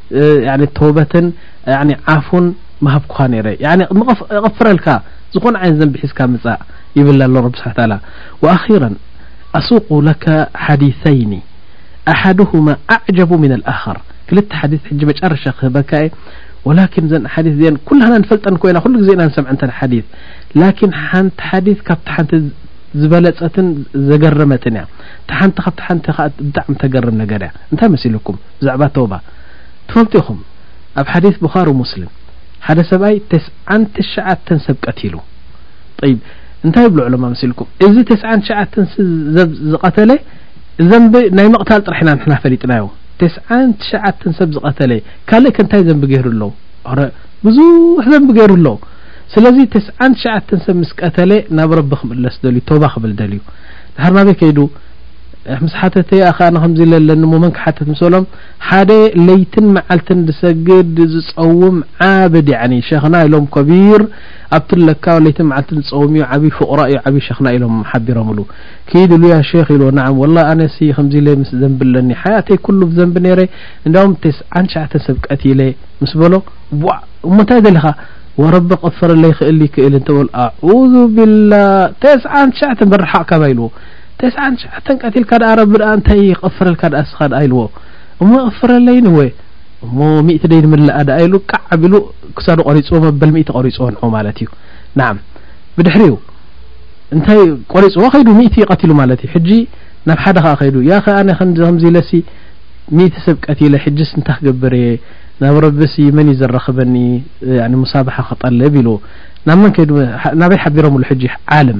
ያኒ ተውበትን ያኒ ዓፉን ምሃብኩኻ ነይረ ያኒ ምቕፍ እቕፍረልካ ዝኾነ ዓይነት ዘንቢ ሒዝካ ምጻእ ይብል ኣሎ ረቢ ስብሓን ተዓላ ወኣኺረን ኣሱቁ ለከ ሓዲሰይኒ ኣሓድሁማ ኣዕጀቡ ምን ኣልኣኸር ክልተ ሓዲስ ሕጂ መጨረሻ ክህበካ እየ ወላኪን ዘን ሓዲስ ዘን ኩላህና ንፈልጠን ኮይና ኩሉ ግዜ ኢና ንሰምዐንተን ሓዲስ ላኪን ሓንቲ ሓዲስ ካብቲ ሓንቲ ዝበለጸትን ዘገረመትን እያ እቲ ሓንቲ ካብቲ ሓንቲ ከዓ ብጣዕሚ ተገርም ነገር እያ እንታይ መሲልኩም ብዛዕባ ተውባ ትፈልጡ ኢኹም ኣብ ሓዲት ቡኻሩ ሙስሊም ሓደ ሰብኣይ ተስዓን ትሽዓተን ሰብ ቀቲሉ ጠይብ እንታይ ይብሉ ዕለማ መሲልኩም እዚ ተስዓን ትሽዓተን ሰብ ዝቐተለ ዘንቢ ናይ ምቕታል ጥራሕ ኢና ንሕና ፈሊጥናዮ ተስዓን ትሽዓተን ሰብ ዝቐተለ ካልእ ከንታይ ዘንቢ ገይሩ ኣሎ ረ ብዙሕ ዘንቢ ገይሩ ኣሎ ስለዚ ተስዓን ትሽዓተን ሰብ ምስ ቀተለ ናብ ረቢ ክምለስ ደልዩ ቶባ ክብል ደልዩ ድሓር ናበይ ከይዱ ምስ ሓተተያ ከኣ ንከምዚ ኢለ ኣለኒ እሞ መን ክሓትት ምስ በሎም ሓደ ለይትን መዓልትን ዝሰግድ ዝጸውም ዓብድ ያኒ ሸኽና ኢሎም ከቢር ኣብቲ ለካ ለይትን መዓልትን ዝጸውም እዩ ዓብዪ ፍቑራ እዩ ዓብዪ ሸኽና ኢሎም ሓቢሮምሉ ክይድሉ ያ ሸኽ ኢልዎ ንዓም ወላ ኣነሲ ከምዚ ኢለ ምስ ዘንቢ ኣለኒ ሓያተይ ኩሉ ብዘንቢ ነይረ እንዲያውም ተስዓን ትሽዓተን ሰብ ቀቲለ ምስ በሎ ቧዕ እሞ እንታይ ደሊኻ ወረቢ ክቕፈረለይ ክእል ይክእል እንተበሉ ኣዑዙ ቢላ ተስዓን ትሽዓተን በርሓቕ ካባይ ኢልዎ ተስዓን ትሽዓተን ቀቲልካ ደኣ ረቢ ደኣ እንታይ ይቐፍረልካ ደኣ እስኻ ደኣ ኢልዎ እሞ ይቕፍረለይ ንወ እሞ ሚእቲ ደይ ንምልኣ ደኣ ኢሉ ቃዕ ኣቢሉ ክሳዱ ቆሪፅዎ መበል ሚእቲ ቆሪፅዎ ንዑ ማለት እዩ ናዓም ብድሕሪኡ እንታይ ቆሪፅዎ ከይዱ ሚእቲ ቀቲሉ ማለት እዩ ሕጂ ናብ ሓደ ከዓ ከይዱ ያ ከኣነ ከምዚ ኢለሲ ሚእቲ ሰብ ቀቲለ ሕጂስ እንታይ ክገብር እየ ናብ ረቢሲ መን እዩ ዘራኽበኒ ሙሳብሓ ክጠልብ ኢሉ ናብ መን ከይዱ ናበይ ሓቢሮምሉ ሕጂ ዓለም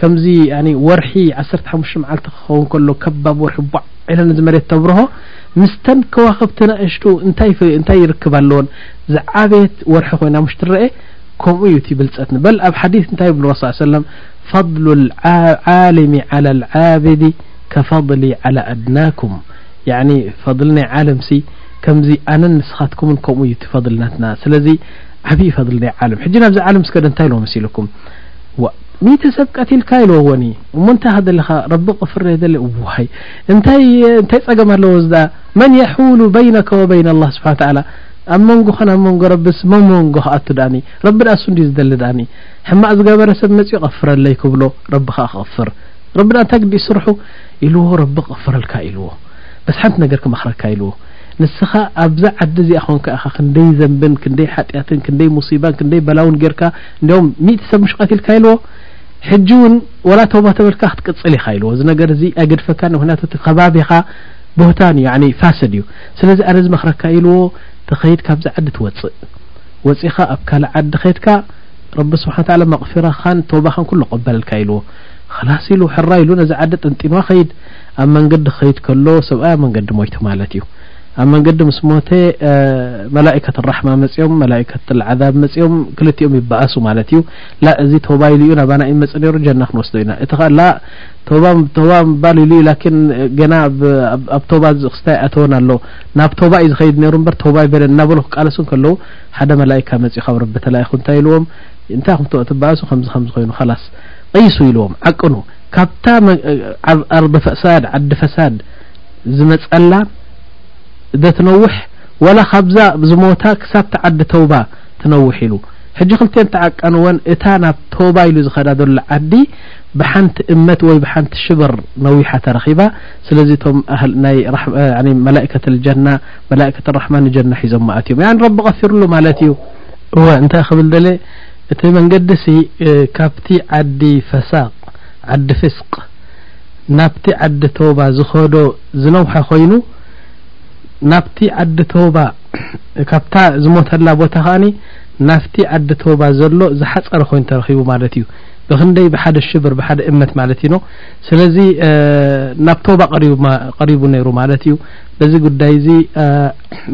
ከምዚ ወርሒ ዓሰርተ ሓሙሽተ መዓልቲ ክኸውን ከሎ ከባብ ወርሒ ቧዕ ኢላ ነዚ መሬት ተብርሆ ምስተን ከዋኽብቲ ናእሽቱ እንታይ ፈ- እንታይ ይርክብ ኣለዎን ዝዓበየት ወርሒ ኮይና ምሽ ትረአ ከምኡ እዩ እቲ ብልፀት ንበል ኣብ ሓዲስ እንታይ ይብሉ ረሱ ሰለም ፈضሉ ዓልሚ ዓላ ልዓብዲ ከፈضሊ ዓላ ኣድናኩም ያኒ ፈضሊ ናይ ዓለም ሲ ከምዚ ኣነን ንስኻትኩምን ከምኡ እዩ እቲ ፈضሊ ናትና ስለዚ ዓብዪ ፈضሊ ናይ ዓለም ሕጂ ናብዚ ዓለም ስከደ እንታይ ኢልዎ መሲልኩም ሚእቲ ሰብ ቀቲልካ ኢልወወኒ እሞ እንታይ ኢኻ ዘለኻ ረቢ ክፍርህ ይደሊ እዋይ እንታይ እንታይ ጸገም ኣለዎ ዝኣ መን የሑሉ በይነከ ወበይነ ኣላ ስብሓን ተዓላ ኣብ መንጎኸን ኣብ መንጎ ረብስ መመንጎ ክኣቱ ድኣኒ ረቢ ድኣ ሱንዲ ዝደሊ ድኣኒ ሕማቅ ዝገበረ ሰብ መጽኡ ቀፍረለይ ክብሎ ረቢ ከዓ ክቕፍር ረቢ ድኣ እንታይ ግዲ ስርሑ ኢልዎ ረቢ ክቕፍረልካ ኢልዎ በስ ሓንቲ ነገር ክመኽረካ ኢልዎ ንስኻ ኣብዛ ዓዲ እዚኣ ኾንካ ኢኻ ክንደይ ዘንብን ክንደይ ሓጢኣትን ክንደይ ሙሲባን ክንደይ በላውን ጌርካ እንዲያውም ሚእቲ ሰብ ምሽ ቀቲልካ ኢልዎ ሕጂ እውን ወላ ተውባ ተበልካ ክትቅፅል ኢኻ ኢልዎ እዚ ነገር እዚ ኣይገድፈካን ምክንያቱ እቲ ከባቢኻ ቦህታን እዩ ያኒ ፋስድ እዩ ስለዚ ኣነ ዝመክረካ ኢልዎ ተኸይድ ካብዚ ዓዲ ትወፅእ ወፂኻ ኣብ ካልእ ዓዲ ከድካ ረቢ ስብሓን ተዓላ መቕፊራኻን ተውባኻን ኩሉ ቀበለልካ ኢልዎ ኸላስ ኢሉ ሕራ ኢሉ ነዚ ዓዲ ጥንጢንዋ ኸይድ ኣብ መንገዲ ኸይድ ከሎ ሰብኣይ ኣብ መንገዲ ሞይቱ ማለት እዩ ኣብ መንገዲ ምስ ሞተ መላኢከት ራሕማ መፅኦም መላኢከት ዓዛብ መፅኦም ክልቲኦም ይበኣሱ ማለት እዩ ላ እዚ ተውባ ኢሉ እዩ ናባና ይመፅ ነይሩ ጀና ክንወስዶ ኢና እቲ ኸ ላ ተውባ ተውባ ምባል ኢሉ እዩ ላኪን ገና ኣብ ተውባ ክስታይ ኣይኣተወን ኣሎ ናብ ተውባ እዩ ዝኸይድ ነይሩ እምበር ተውባ ይበለ እናበሉ ክቃለሱ ከለዉ ሓደ መላኢካ መፅኡ ካብ ረቢ ተላኢኹ እንታይ ኢልዎም እንታይ ኹም ትበኣሱ ከምዚ ከምዚ ኮይኑ ኸላስ ቀይሱ ኢልዎም ዓቅኑ ካብታ ዓርዲ ፈሳድ ዓዲ ፈሳድ ዝመጸላ ደትነውሕ ዋላ ካብዛ ዝሞታ ክሳብ ትዓዲ ተውባ ትነውሕ ኢሉ ሕጂ ክልቲኤን ተዓቀንወን እታ ናብ ተውባ ኢሉ ዝኸዳ ዘሎ ዓዲ ብሓንቲ እመት ወይ ብሓንቲ ሽብር ነዊሓ ተረኺባ ስለዚ እቶም ናይ መላኢከት ልጀና መላኢከት ራሕማ ንጀና ሒዞም ኣትዮም ያን ረቢ ቀፊርሉ ማለት እዩ እወ እንታይ ክብል ደለ እቲ መንገዲ ሲ ካብቲ ዓዲ ፈሳቅ ዓዲ ፍስቅ ናብቲ ዓዲ ተውባ ዝኸዶ ዝነውሐ ኮይኑ ናብቲ ዓዲ ተውባ ካብታ ዝሞተላ ቦታ ከኣ ናፍቲ ዓዲ ተውባ ዘሎ ዝሓፀረ ኮይኑ ተረኺቡ ማለት እዩ ብክንደይ ብሓደ ሽብር ብሓደ እመት ማለት እዩ ስለዚ ናብ ተውባ ቀሪቡ ነይሩ ማለት እዩ በዚ ጉዳይ እዚ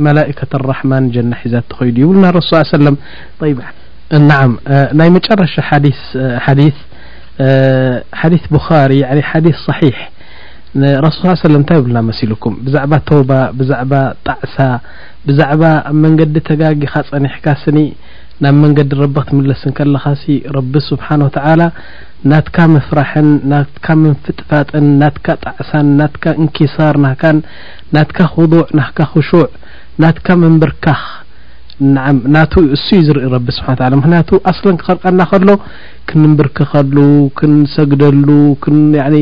መላእከት ራሕማን ጀና ሒዛ ትኸይዱ ይብሉና ረሱ ሰለም ይብ ናዓ ናይ መጨረሻ ሓዲስ ሓዲት ቡኻሪ ሓዲት صሒሕ ንረሱል ስ ሰለም እንታይ ይብሉና መሲልኩም ብዛዕባ ተውባ ብዛዕባ ጣዕሳ ብዛዕባ ኣብ መንገዲ ተጋጊኻ ጸኒሕካ ስኒ ናብ መንገዲ ረቢ ክትምለስ እንከለኻ ሲ ረቢ ስብሓን ወተዓላ ናትካ ምፍራሕን ናትካ ምንፍጥፋጥን ናትካ ጣዕሳን ናትካ እንኪሳር ናካን ናትካ ክዱዕ ናካ ክሹዕ ናትካ ምንብርካኽ ናቱ እሱ እዩ ዝርኢ ረቢ ስብሓ ምክንያቱ ኣስለን ክኸልቀና ከሎ ክንምብርከኸሉ ክንሰግደሉ ክን ያኒ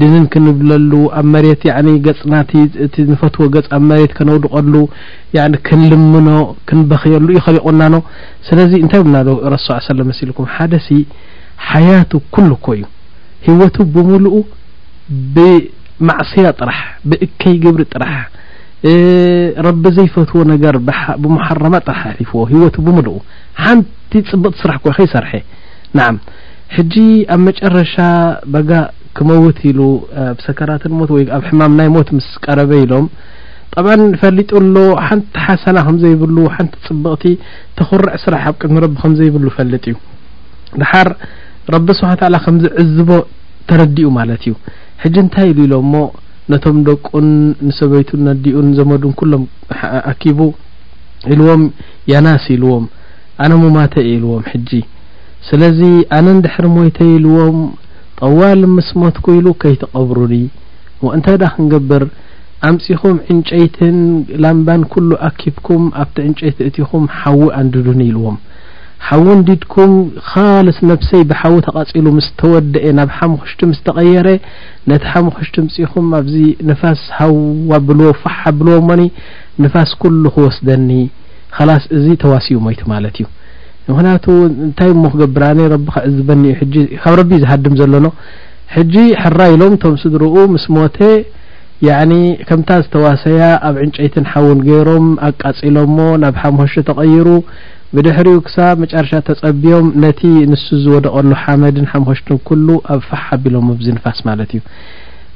ድንን ክንብለሉ ኣብ መሬት ያኒ ገጽና እቲ እቲ ንፈትዎ ገጽ ኣብ መሬት ከነውድቐሉ ያኒ ክንልምኖ ክንበኽየሉ እዩ ኸሊቑናኖ ስለዚ እንታይ ብልና ዶ ረሱ ሰለም መሲልኩም ሓደ ሲ ሓያቱ ኩሉ እኮ እዩ ህይወቱ ብምሉኡ ብማዕስያ ጥራሕ ብእከይ ግብሪ ጥራሕ ረቢ ዘይፈትዎ ነገር ብሙሓረማ ጥራሕ ኣሕሊፍዎ ህይወቱ ብምሉኡ ሓንቲ ጽብቅቲ ስራሕ እኳ ከይሰርሐ ናዓም ሕጂ ኣብ መጨረሻ በጋ ክመውት ኢሉ ኣብ ሰከራት ሞት ወይ ኣብ ሕማም ናይ ሞት ምስ ቀረበ ኢሎም ጠብዓ ፈሊጡ ኣሎ ሓንቲ ሓሰና ከምዘይብሉ ሓንቲ ጽብቅቲ ተኩርዕ ስራሕ ኣብ ቅድሚ ረቢ ከምዘይብሉ ፈልጥ እዩ ድሓር ረቢ ስብሓ ታላ ከም ዝዕዝቦ ተረዲኡ ማለት እዩ ሕጂ እንታይ ኢሉ ኢሎ እሞ ነቶም ደቁን ንሰበይቱን ነዲኡን ዘመዱን ኩሎም ኣኪቡ ኢልዎም ያናስ ኢልዎም ኣነ ሙማተ እየ ኢልዎም ሕጂ ስለዚ ኣነ እንድሕር ሞይተ ኢልዎም ጠዋል ምስ ሞትኩ ኢሉ ከይትቀብሩኒ እሞ እንታይ ድኣ ክንገብር ኣምጺኹም ዕንጨይትን ላምባን ኩሉ ኣኪብኩም ኣብቲ ዕንጨይቲ እቲኹም ሓዊ ኣንድዱኒ ኢልዎም ሓዊ እንዲድኩም ኻልስ ነብሰይ ብሓዊ ተቃጺሉ ምስ ተወደኤ ናብ ሓሙኽሽቲ ምስ ተቀየረ ነቲ ሓሙኽሽቲ ኣምጺኹም ኣብዚ ንፋስ ሃው ኣብልዎ ፋሕ ኣብልዎ እሞኒ ንፋስ ኩሉ ክወስደኒ ኸላስ እዚ ተዋሲኡ ሞይቱ ማለት እዩ ምኽንያቱ እንታይ እሞ ክገብር ኣነ ረቢ ከዕዝበኒ እዩ ሕጂ ካብ ረቢ እዩ ዝሃድም ዘሎ ኖእ ሕጂ ሕራይ ኢሎም እቶም ስድርኡ ምስ ሞተ ያዕኒ ከምታ ዝተዋሰያ ኣብ ዕንጨይትን ሓውን ገይሮም ኣቃጺሎሞ ናብ ሓምሆሾ ተቐይሩ ብድሕሪኡ ክሳብ መጨረሻ ተጸብዮም ነቲ ንሱ ዝወደቐሉ ሓመድን ሓምሆሽትን ኩሉ ኣብ ፋሕ ኣቢሎሞ ብዚ ንፋስ ማለት እዩ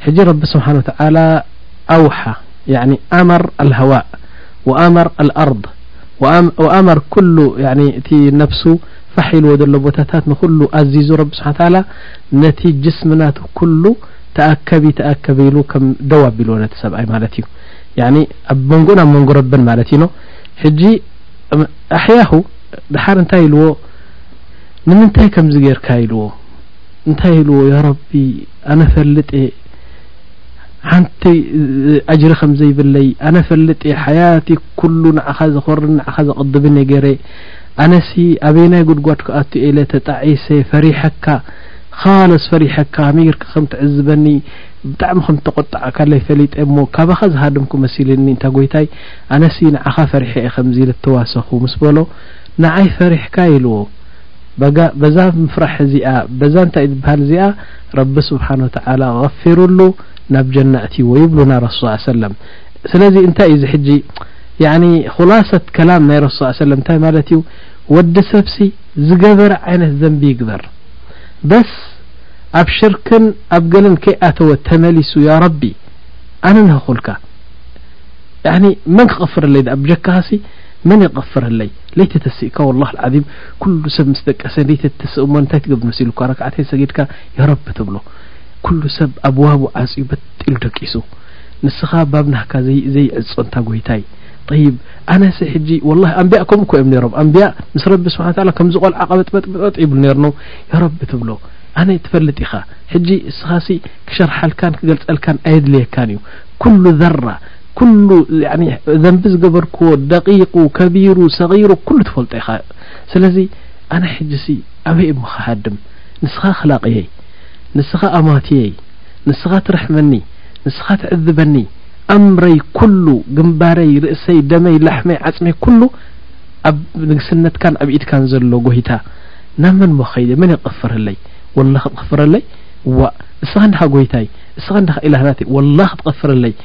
ሕጂ ረቢ ስብሓን ወተዓላ ኣውሓ ያኒ ኣመር ኣልሀዋእ ወኣመር ኣልኣርድ ወኣመር ኩሉ ያኒ እቲ ነብሱ ፋሕ ኢልዎ ዘሎ ቦታታት ንኹሉ ኣዚዙ ረቢ ስብሓን ተዓላ ነቲ ጅስሚ ናቱ ኩሉ ተኣከቢ ተኣከቢ ኢሉ ከም ደው ኣቢልዎ ነቲ ሰብኣይ ማለት እዩ ያኒ ኣብ መንጎን ኣብ መንጎ ረብን ማለት እዩ ኖ ሕጂ ኣሕያሁ ድሓር እንታይ ኢልዎ ንምንታይ ከምዚ ጌርካ ኢልዎ እንታይ ኢልዎ ያ ረቢ ኣነ ፈልጥ እየ ሓንቲ ኣጅሪ ከም ዘይብለይ ኣነ ፈልጥ እየ ሓያቲ ኩሉ ንዓኻ ዘኾርን ንዓኻ ዘቕድብን እየ ገይረ ኣነሲ ኣበይናይ ጉድጓድ ክኣቱ እየ ኢለ ተጣዒሰ ፈሪሐካ ኻለስ ፈሪሐካ ከመይ ጌርካ ከም ትዕዝበኒ ብጣዕሚ ከም ተቆጣዕካለይ ፈሊጠ እሞ ካባኻ ዝሃድምኩ መሲልኒ እንታ ጎይታይ ኣነሲ ንዓኻ ፈሪሐ እየ ከምዚ ኢለ ተዋሰኹ ምስ በሎ ንዓይ ፈሪሕካ ኢልዎ በጋ በዛ ምፍራሕ እዚኣ በዛ እንታይ ትበሃል እዚኣ ረቢ ስብሓን ወተላ غፊሩሉ ናብ ጀና እትዎ ይብሉና ረሱ ሰለም ስለዚ እንታይ እዩ ዚ ሕጂ ኹላሰት ከላም ናይ ረሱ ስ ሰለም እንታይ ማለት እዩ ወዲ ሰብሲ ዝገበረ ዓይነት ዘንቢ ይግበር በስ ኣብ ሽርክን ኣብ ገለን ከይኣተወ ተመሊሱ ያ ረቢ ኣነ ንህኹልካ መን ክቕፍርለይ ብ ጀካኻሲ መን የቐፍረለይ ለይቲ ተሲእካ ወላህ ኣልዓዚም ኩሉ ሰብ ምስ ደቀሰ ለይቲ ትስእ እሞ እንታይ ትገብር መሲሉካ ረክዓተይ ሰጊድካ የረቢ ትብሎ ኩሉ ሰብ ኣብዋቡ ዓፅዩ በጢሉ ደቂሱ ንስኻ ባብ ናህካ ዘይዕፆ እንታ ጎይታይ طይብ ኣነሲ ሕጂ ወላሂ ኣንቢያ ከምኡ ኮ እዮም ነይሮም ኣንቢያ ምስ ረቢ ስብሓን ታላ ከምዚ ቆልዓ ቀበጥበጥበጥ ይብሉ ነርኖ የረቢ ትብሎ ኣነ ትፈልጥ ኢኻ ሕጂ እስኻሲ ክሸርሓልካን ክገልፀልካን ኣየድልየካን እዩ ኩሉ ዘራ ኩሉ ዘንቢ ዝገበርክዎ ደቂቁ ከቢሩ ሰጊሩ ኩሉ ትፈልጦ ኢኻ ስለዚ ኣነ ሕጂሲ ኣበይ እሞ ክሃድም ንስኻ ክላቕየይ ንስኻ ኣማትየይ ንስኻ ትርሕመኒ ንስኻ ትዕዝበኒ ኣምረይ ኩሉ ግንባረይ ርእሰይ ደመይ ላሕመይ ዓጽመይ ኩሉ ኣብ ንግስነትካን ኣብ ኢድካን ዘሎ ጎይታ ናብ መን ሞ ከይደ መን ይቕፍረለይ ወላ ክትቕፍረለይ ዋ ንስኻ እንድኻ ጎይታይ ንስኻ እንድኻ ኢላህናተይ ወላ ክትቕፍረለይ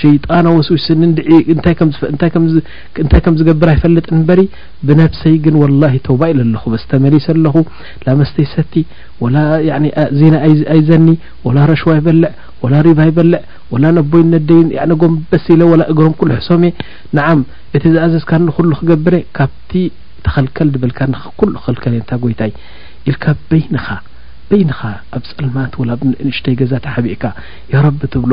ሸይጣን ኣወስዊሱኒ እንድዒ እንታይ ከም ዝፈ እንታይ ከም ዝ እንታይ ከም ዝገብር ኣይፈልጥን እምበሪ ብነብሰይ ግን ወላሂ ተውባ ኢለ ኣለኹ በስ ተመሊሰ ኣለኹ ላ መስተይ ሰቲ ወላ ያኒ ዜና ኣይ- ኣይዘኒ ወላ ረሽዋ ይበልዕ ወላ ሪባ ይበልዕ ወላ ነቦይ ነደይን ያኒ ጎንበስ ኢለ ወላ እግሮም ኩልሕሶም እየ ንዓም እቲ ዝኣዘዝካኒ ኩሉ ክገብረ ካብቲ ተኸልከል ዝበልካኒ ኩሉ ክኸልከል እየ እንታ ጎይታይ ኢልካ በይንኻ በይንኻ ኣብ ጸልማት ወላ ኣብ ንእሽተይ ገዛ ተሓቢእካ ያ ረቢ ትብሎ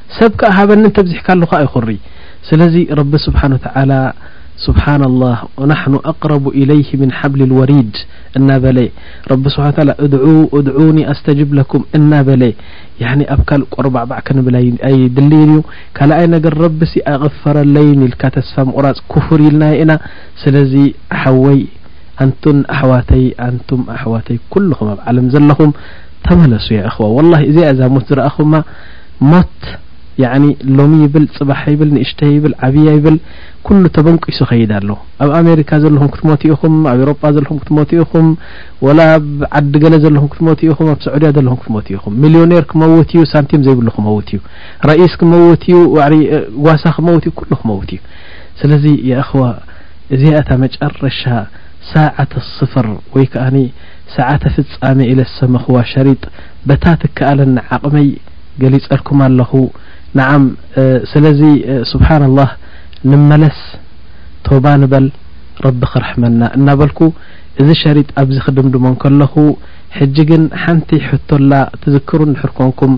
ሰብ ከኣ ሃበኒ እንተብዚሕካ ኣሉ ከኣ ይኹሪ ስለዚ ረቢ ስብሓን ወተዓላ ስብሓን ኣላህ ወናሕኑ ኣቅረቡ ኢለይህ ምን ሓብሊ ልወሪድ እናበለ ረቢ ስብሓን ተላ እድዑ እድዑኒ ኣስተጅብ ለኩም እናበለ ያኒ ኣብ ካልእ ቆርባዕባዕ ክንብል ኣይድልይን እዩ ካልኣይ ነገር ረቢሲ ኣቕፈረለይን ኢልካ ተስፋ ምቑራፅ ኩፍር ኢልናዮ ኢና ስለዚ ሓወይ ኣንቱን ኣሕዋተይ ኣንቱም ኣሕዋተይ ኩልኹም ኣብ ዓለም ዘለኹም ተመለሱ ያ እኽዋ ወላሂ እዚኣ እዛ ሞት ዝረኣኹማ ሞት ያኒ ሎሚ ይብል ጽባሕ ኣይብል ንእሽተይ ኣይብል ዓብይ ኣይብል ኩሉ ተበንቂሱ ይኸይድ ኣሎ ኣብ ኣሜሪካ ዘለኹም ክትሞቱ ኢኹም ኣብ ኤሮጳ ዘለኹም ክትሞቱ ኢኹም ወላ ኣብ ዓዲ ገለ ዘለኹም ክትሞቱ ኢኹም ኣብ ስዑድያ ዘለኹም ክትሞቱ ኢኹም ሚልዮኔር ክመውት እዩ ሳንቲም ዘይብሉ ክመውት እዩ ረኢስ ክመውት እዩ ዋዕሪ ጓሳ ክመውት እዩ ኩሉ ክመውት እዩ ስለዚ የእኽዋ እዚኣ እታ መጨረሻ ሳዓተ ስፍር ወይ ከኣኒ ሰዓተ ፍጻሜ ኢለ ዝሰመኽዋ ሸሪጥ በታ ትከኣለኒ ዓቕመይ ገሊጸልኩም ኣለኹ ነዓም ስለዚ ስብሓንላህ ንመለስ ቶባ ንበል ረቢ ክርሕመና እናበልኩ እዚ ሸሪጥ ኣብዚ ክድምድሞ እንከለኹ ሕጂ ግን ሓንቲ ሕቶላ ትዝክሩ እንድሕር ኮንኩም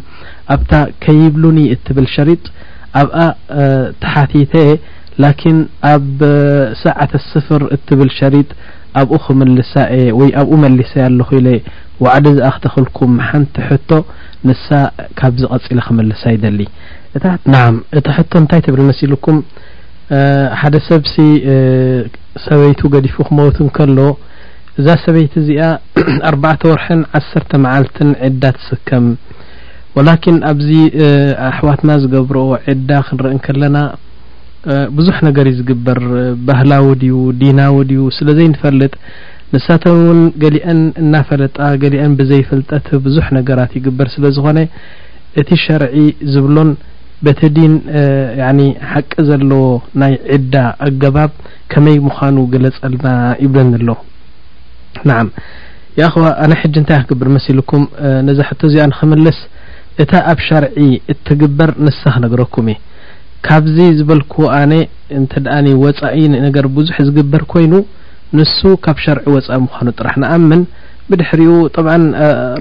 ኣብታ ከይብሉኒ እትብል ሸሪጥ ኣብኣ ተሓቲተ ላኪን ኣብ ሰዓተ ስፍር እትብል ሸሪጥ ኣብኡ ክምልሳ እየ ወይ ኣብኡ መሊሰያ ኣለኹ ኢለ ዋዕዲ ዝኣኽተኽልኩም ሓንቲ ሕቶ ንሳ ካብዚ ቀጺለ ክምልሳ ይደሊ እታ ናዓም እታ ሕቶ እንታይ ትብል መሲልኩም ሓደ ሰብሲ ሰበይቱ ገዲፉ ክመውት እንከሎ እዛ ሰበይቲ እዚኣ ኣርባዕተ ወርሕን ዓሰርተ መዓልትን ዒዳ ትስከም ወላኪን ኣብዚ ኣሕዋትና ዝገብርኦ ዒዳ ክንርኢ እንከለና ብዙሕ ነገር እዩ ዝግበር ባህላዊ ድዩ ዲናዊ ድዩ ስለ ዘይንፈልጥ ንሳተን እውን ገሊአን እናፈለጣ ገሊአን ብዘይፍልጠት ብዙሕ ነገራት ይግበር ስለ ዝኾነ እቲ ሸርዒ ዝብሎን በቲ ዲን ያኒ ሓቂ ዘለዎ ናይ ዕዳ ኣገባብ ከመይ ምዃኑ ገለጸልና ይብለኒ ኣሎ ናዓም ያኸዋ ኣነ ሕጂ እንታይ ክገብር መሲልኩም ነዛ ሕቶ እዚኣ ንክምልስ እታ ኣብ ሸርዒ እትግበር ንሳ ክነግረኩም እየ ካብዚ ዝበልክዎ ኣነ እንተ ወጻኢ ነገር ብዙሕ ዝግበር ኮይኑ ንሱ ካብ ሸርዒ ወጻኢ ምዃኑ ጥራሕ ንኣምን ብድሕሪኡ ጠብዓን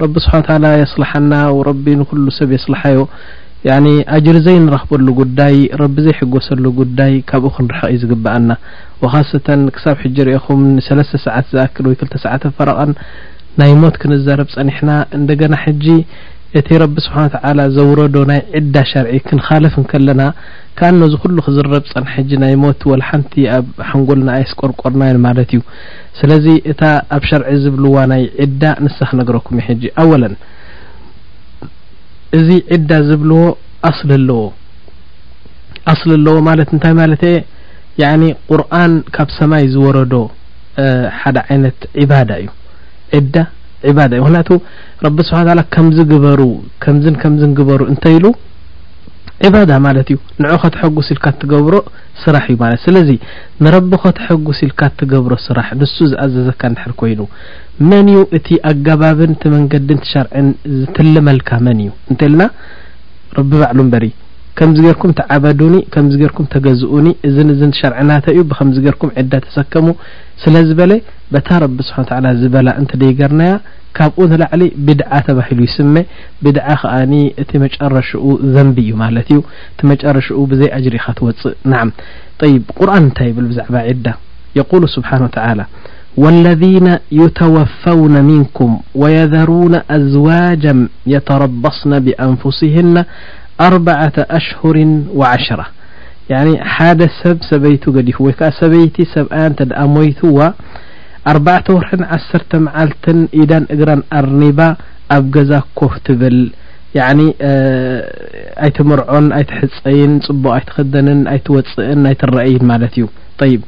ረቢ ስብሓን ወተዓላ የስልሓና ረቢ ንኹሉ ሰብ የስልሓዮ ያኒ ኣጅሪ ዘይንረኽበሉ ጉዳይ ረቢ ዘይሕጎሰሉ ጉዳይ ካብኡ ክንርሕቕ እዩ ዝግብኣና ወኻሰተን ክሳብ ሕጂ ርኤኹም ንሰለስተ ሰዓት ዝኣክል ወይ ክልተ ሰዓትን ፈረቓን ናይ ሞት ክንዛረብ ጸኒሕና እንደገና ሕጂ እቲ ረቢ ስብሓነ ወተዓላ ዘውረዶ ናይ ዒዳ ሸርዒ ክንኻልፍ እንከለና ክኣ ነዚ ኩሉ ክዝረብ ዝጸንሐ ሕጂ ናይ ሞት ወልሓንቲ ኣብ ሓንጎልና ኣየስቆርቆርናዮን ማለት እዩ ስለዚ እታ ኣብ ሸርዒ ዝብልዋ ናይ ዒዳ ንሳ ክነግረኩም እየ ሕጂ ኣወለን እዚ ዒዳ ዝብልዎ ኣስሊ ኣለዎ ኣስሊ ኣለዎ ማለት እንታይ ማለት እየ ያኒ ቁርኣን ካብ ሰማይ ዝወረዶ ሓደ ዓይነት ዒባዳ እዩ ዒዳ ዒባዳ እዩ ምክንያቱ ረቢ ስብሓን ወተዓላ ከምዚ ግበሩ ከምዝን ከምዝን ግበሩ እንተ ኢሉ ዒባዳ ማለት እዩ ንዑ ከተሐጉስ ኢልካ እትገብሮ ስራሕ እዩ ማለት ስለዚ ንረቢ ከተሐጉስ ኢልካ እትገብሮ ስራሕ ንሱ ዝኣዘዘካ እንድሕር ኮይኑ መን እዩ እቲ ኣገባብን እቲ መንገድን እቲ ሸርዕን ዝትልመልካ መን እዩ እንተልና ረቢ ባዕሉ እምበሪ ከምዚ ጌርኩም ተዓበዱኒ ከምዚ ጌርኩም ተገዝኡኒ እዝን እዝን ሸርዕናተ እዩ ብከምዚ ጌርኩም ዕዳ ተሰከሙ ስለ ዝበለ በታ ረቢ ስብሓን ተዓላ ዝበላ እንተደይገርናያ ካብኡ ንላዕሊ ቢድዓ ተባሂሉ ይስመ ቢድዓ ከኣ እቲ መጨረሽኡ ዘንቢ እዩ ማለት እዩ እቲ መጨረሽኡ ብዘይ ኣጅሪ ኢካ ትወጽእ ናዓም ጠይብ ቁርኣን እንታይ ይብል ብዛዕባ ዒዳ የቁሉ ስብሓን ወተዓላ ወለዚነ ዩተወፈውነ ሚንኩም ወየዘሩነ ኣዝዋጀም የተረበስነ ብኣንፉሲህነ ኣርባዓተ ኣሽሁሪን ወዓሽራ ያኒ ሓደ ሰብ ሰበይቱ ገዲፉ ወይ ከዓ ሰበይቲ ሰብኣያ እንተ ደኣ ሞይትዋ ኣርባዕተ ወርሕን ዓሰርተ መዓልትን ኢዳን እግራን ኣርኒባ ኣብ ገዛ ኮፍ ትብል ያኒ ኣይትምርዖን ኣይትሕጸይን ጽቡቅ ኣይትኽደንን ኣይትወጽእን ኣይትረኣይን ማለት እዩ ጠይብ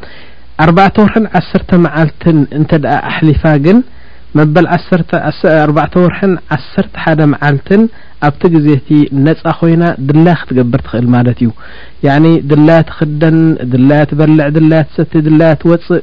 ኣርባዕተ ወርሕን ዓሰርተ መዓልትን እንተ ኣሕሊፋ ግን መበል ዓሰርተ ኣርባዕተ ወርሕን ዓሰርተ ሓደ መዓልትን ኣብቲ ግዜ እቲ ነፃ ኮይና ድላያ ክትገብር ትኽእል ማለት እዩ ያኒ ድላያ ትኽደን ድላያ ትበልዕ ድላያ ትሰቲ ድላያ ትወጽእ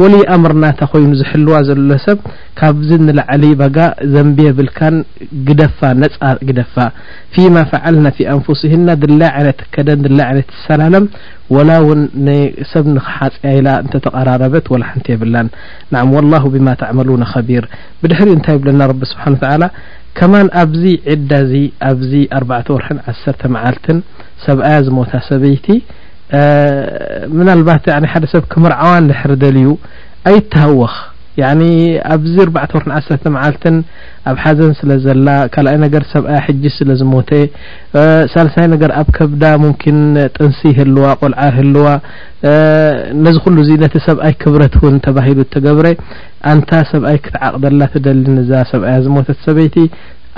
ወልይ ኣምር ናታ ኮይኑ ዝሕልዋ ዘሎ ሰብ ካብዚ ንላዕሊ ባጋ ዘንቢ የብልካን ግደፋ ነጻ ግደፋ ፊማ ፈዓልና ፊ ኣንፉሲሂና ድላያ ዓይነት ትከደን ድላያ ዓይነት ትሰላለም ወላ ውን ንሰብ ንክሓጽያ ኢላ እንተ ተቀራረበት ወላ ሓንቲ የብላን ናዓም ወላሁ ቢማ ተዕመሉነ ከቢር ብድሕሪኡ እንታይ ይብለና ረቢ ስብሓን ወተዓላ ከማን ኣብዚ ዒዳ እዚ ኣብዚ ኣርባዕተ ወርሕን ዓሰርተ መዓልትን ሰብኣያ ዝሞታ ሰበይቲ ምናልባት ሓደ ሰብ ክምርዓዋ እንድሕር ደልዩ ኣይተሃወኽ ያኒ ኣብዚ ኣርባዕተ ወርሕን ዓሰርተ መዓልትን ኣብ ሓዘን ስለ ዘላ ካልኣይ ነገር ሰብኣያ ሕጂ ስለ ዝሞተ ሳልሳይ ነገር ኣብ ከብዳ ሙምኪን ጥንሲ ይህልዋ ቆልዓ ይህልዋ ነዚ ኩሉ እዚ ነቲ ሰብኣይ ክብረት እውን ተባሂሉ እተገብረ ኣንታ ሰብኣይ ክትዓቕደላ ትደሊ ንዛ ሰብኣያ ዝሞተት ሰበይቲ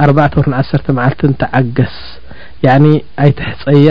ኣርባዕተ ወርሕን ዓሰርተ መዓልትን ተዓገስ ያኒ ኣይትሕፀያ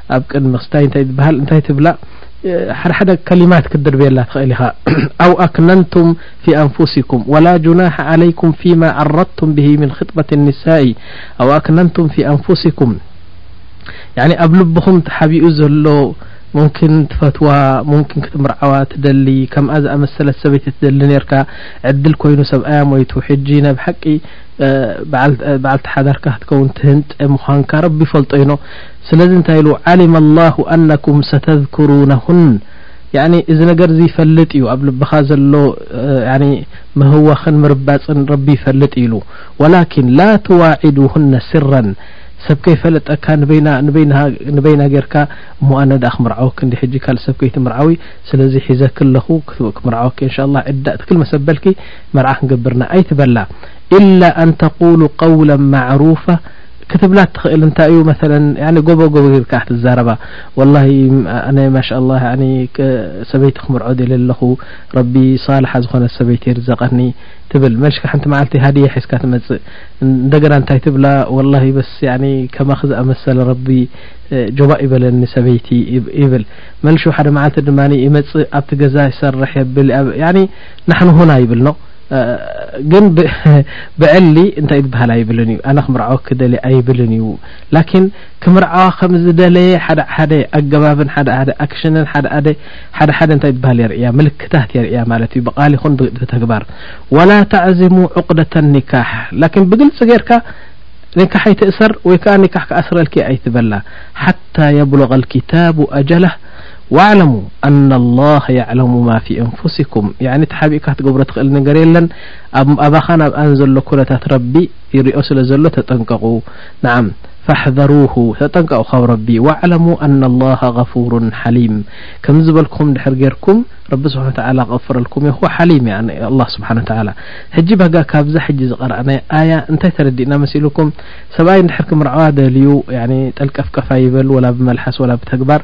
ኣብ ቅድሚ ክስታይ እንታይ ዝበሃል እንታይ ትብላ ሓደ ሓደ ከሊማት ክትድርብየላ ትኽእል ኢኻ ኣው ኣክነንቱም ፊ ኣንፉሲኩም ወላ ጁናሕ ዓለይኩም ፊማ ዓረድቱም ብሂ ምን ክጥበት ኒሳኢ ኣው ኣክነንቱም ፊ ኣንፉሲኩም ያኒ ኣብ ልብኹም ተሓቢኡ ዘሎ ሙምኪን ትፈትዋ ሙምኪን ክትምርዓዋ ትደሊ ከምኣ ዝኣመሰለት ሰበይቲ ትደሊ ነርካ ዕድል ኮይኑ ሰብኣያ ሞይቱ ሕጂ ናብ ሓቂ በዓልቲ ሓዳርካ ክትከውን ትህንጠ ምዃንካ ረቢ ይፈልጦ ኢኖ ስለዚ እንታይ ኢሉ ዓሊመ ኣላሁ ኣነኩም ሰተዝኩሩነሁን ያኒ እዚ ነገር እዚ ይፈልጥ እዩ ኣብ ልብኻ ዘሎ ያኒ ምህዋኽን ምርባጽን ረቢ ይፈልጥ እዩ ኢሉ ወላኪን ላ ትዋዒዱሁነ ስረን ሰብ ከይፈለጠካ ንበይና ንበይንሃ ንበይና ጌርካ እሞ ኣነ ደኣ ክምርዓወኪ እንዲ ሕጂ ካልእ ሰብ ከይትምርዓዊ ስለዚ ሒዘኪ ኣለኹ ክምርዓወኪ ኢንሻላህ ዕዳ ትክል መሰበልኪ መርዓ ክንገብርና ኣይትበላ ኢላ ኣን ተቁሉ ቀውለን ማዕሩፋ ክትብላ እትክእል እንታይ እዩ መለ ጎቦ ጎቦ ርካ ክትዛረባ ወላ ኣነ ማሻላ ሰበይቲ ክምርዖ ደ ኣለኹ ረቢ ሳልሓ ዝኾነ ሰበይቲ ርዘቀኒ ትብል መልሽካ ሓንቲ መዓልቲ ሃድየ ሒዝካ ትመፅእ እንደገና እንታይ ትብላ ወላ ስ ከማክ ዝኣመሰለ ረቢ ጆባእ ይበለኒ ሰበይቲ ይብል መልሹ ሓደ መዓልቲ ድማ ይመፅእ ኣብቲ ገዛ ይሰርሕ የብል ናሕንሆና ይብል ግን ብዕሊ እንታይ ትበሃል ኣይብልን እዩ ኣነ ክምርዓወ ክደሊ ኣይብልን እዩ ላኪን ክምርዓዋ ከም ዝደለየ ሓደ ሓደ ኣገባብን ሓደ ሓደ ኣክሽንን ሓደ ሓደ ሓደ ሓደ እንታይ ትበሃል የርእያ ምልክታት የርእያ ማለት እዩ ብቃል ይኹን ብተግባር ወላ ተዕዝሙ ዕቁደተ ኒካሕ ላኪን ብግልፂ ጌርካ ኒካሕ ኣይትእሰር ወይ ከዓ ኒካሕ ክኣስረልኪ ኣይትበላ ሓታ የብሎغ ልኪታቡ ኣጀላ ዋዕለሙ ኣነ ላህ ያዕለሙ ማ ፊ ኣንፉሲኩም ያኒ ተሓቢእካ ክትገብሮ ትኽእል ነገር የለን ኣብ ኣባኻን ኣብኣን ዘሎ ኩነታት ረቢ ይሪኦ ስለ ዘሎ ተጠንቀቑ ንዓም ፋሕዘሩሁ ተጠንቀቑ ካብ ረቢ ዋዕለሙ ኣነ ላሃ ገፉሩ ሓሊም ከምዚ ዝበልኩም ድሕር ጌርኩም ረቢ ስብሓን ተዓላ ክቕፍረልኩም ይኹ ሓሊም ያ ኣላ ስብሓን ተዓላ ሕጂ ባጋ ካብዛ ሕጂ ዝቐረእናይ ኣያ እንታይ ተረዲእና መሲልኩም ሰብኣይ እንድሕር ክምርዓዋ ደልዩ ጠልቀፍቀፋ ይበል ወላ ብመልሓስ ወላ ብተግባር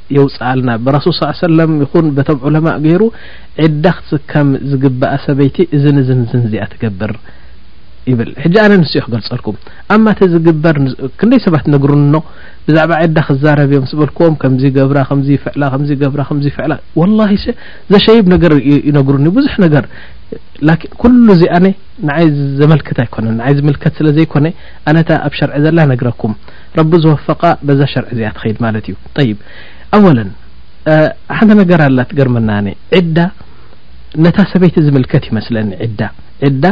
የውጽኣልና ብረሱል ስ ሰለም ይኹን በቶም ዑለማእ ገይሩ ዒዳ ክትስከም ዝግብኣ ሰበይቲ እዝን እዝን እዝን እዚኣ ትገብር ይብል ሕጂ ኣነ ንስ እዮ ክገልጸልኩም ኣማ እቲ ዝግበር ክንደይ ሰባት ነግሩንኖ ብዛዕባ ዕዳ ክዛረብ እዮም ዝበልክዎም ከምዚ ገብራ ከምዚ ፍዕላ ከምዚ ገብራ ከምዚ ፍዕላ ወላሂ ዘሸይብ ነገር ይነግሩኒ ብዙሕ ነገር ላኪን ኩሉ እዚ ኣነ ንዓይ ዘመልክት ኣይኮነን ንዓይ ዝምልከት ስለ ዘይኮነ ኣነታ ኣብ ሸርዒ ዘላ ነግረኩም ረቢ ዝወፈቃ በዛ ሸርዒ እዚኣ ትኸይድ ማለት እዩ ጠይብ ኣወለን ሓንቲ ነገር ኣላ ትገርመና ነ ዕዳ ነታ ሰበይቲ ዝምልከት ይመስለኒ ዕዳ ዕዳ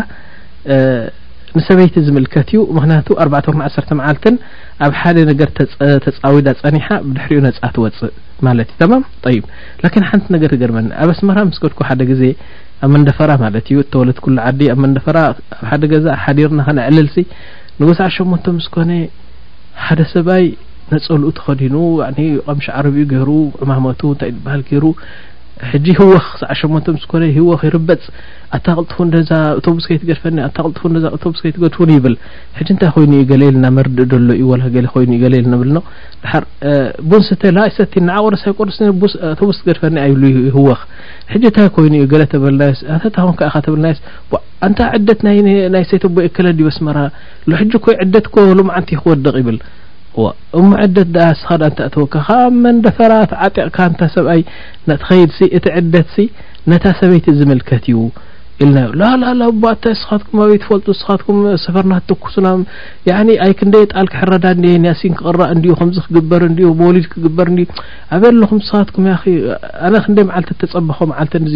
ንሰበይቲ ዝምልከት እዩ ምክንያቱ ኣርባዕተ ወርን ዓሰርተ መዓልትን ኣብ ሓደ ነገር ተፃዊዳ ፀኒሓ ብድሕሪኡ ነፃ ትወፅእ ማለት እዩ ተማም ጠይብ ላኪን ሓንቲ ነገር ትገርመኒ ኣብ ኣስመራ ምስ ከድኩ ሓደ ግዜ ኣብ መንደፈራ ማለት እዩ እተወለድኩሉ ዓዲ ኣብ መንደፈራ ኣብ ሓደ ገዛ ሓዲርና ከነዕልልሲ ንጉስ ዓሸሞንተ ምስ ኮነ ሓደ ሰብኣይ ነጸልኡ ተኸዲኑ ቐምሽ ዓረብኡ ገይሩ ዕማመቱ እንታይ ዝበሃል ገይሩ ሕጂ ህወኽ ሰዓ ሸሞንተ ምስ ኮነ ህወኽ ይርበጽ ኣታ ቅልጥፉ እንደዛ እቶቡስ ከይትገድፈኒ ኣታ ቅልጥፉ እንደዛ እቶቡስ ከይትገድፉኒ ይብል ሕጂ እንታይ ኮይኑ እዩ ገለ ኢልና መርድእ ደሎ እዩ ወላ ገለ ኮይኑ እዩ ገለ ኢልና ንብልኖ ድሓር ቡን ስተላ ይሰቲ ንዓቆርስ ኣይቆርስ እቶቡስ ትገድፈኒ ኣይብሉ ህወኽ ሕጂ እንታይ ኮይኑ እዩ ገለ ተበልናዮስ ኣታ ታኹን ከኣኻ ተበልናዮስ ኣንታ ዕደት ናይ ሰይተቦይ እከለ ድዩ ኣስመራ ሎሕጂ እኮ ይዕደት እኮ ሎምዓንቲ ክወድቕ ይብል ዋእ እሞ ዕደት ደኣ እስኻ ደኣ እንተኣተወካ ከኣ ኣብ መንደፈራ ተዓጢቕካ ኣንታ ሰብኣይ ንትኸይድሲ እቲ ዕደትሲ ነታ ሰበይቲ ዝምልከት እዩ ኢልናዮ ላላላ እባ ኣታ እስኻትኩም ኣበይ ትፈልጡ እስኻትኩም ሰፈርና ትተኩሱና ያኒ ኣይ ክንደይ ጣል ክሕረዳ እንዲየ ንያሲን ክቕራእ እንዲዩ ከምዚ ክግበር እንዲዩ መውሊድ ክግበር እንዲዩ ኣበይ ኣለኹም እስኻትኩም ያኺ ኣነ ክንደይ መዓልቲ ተጸበኸ መዓልቲ እንዚ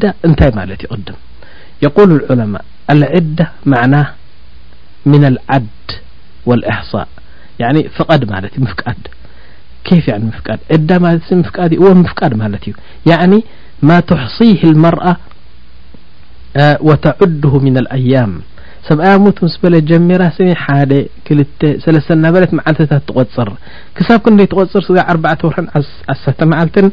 ዳ ንታይ ማለት ይقድم يقول العلماء العدة معناه من العد والإحصاء يعني فقد ت مفق كيف عن مفق ع ف و مفقد ملت يعني ما تحصيه المرأ وتعده من الأيام سبأيا مت سل جمرا س كسس ن بلة معلتت تغፅر كسب كي تغر ع ربعورح س معلت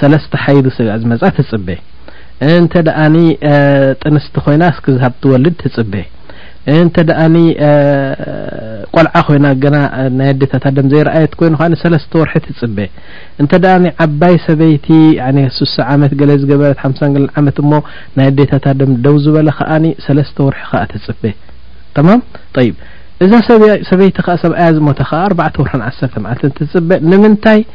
ሰለስተ ሓይሊ ሰብ እያ ዝመጻ ትጽበ እንተ ደኣኒ ጥንስቲ ኮይና እስኪ ዝሃብ ትወልድ ትጽበ እንተ ደኣኒ ቆልዓ ኮይና ገና ናይ ኣዴታታ ደም ዘይረኣየት ኮይኑ ከኣ ሰለስተ ወርሒ ትጽበ እንተ ደኣኒ ዓባይ ሰበይቲ ስሳ ዓመት ገለ ዝገበረት ሓምሳን ገለን ዓመት እሞ ናይ ኣዴታታ ደም ደው ዝበለ ከኣኒ ሰለስተ ወርሒ ከኣ ትጽበ ተማም ጠይብ እዛ ሰበይቲ ከ ሰብኣያ ዝሞተ ከ ኣርባዕተ ወርሕን ዓሰርተ መዓልትን ትጽበ ንምንታይ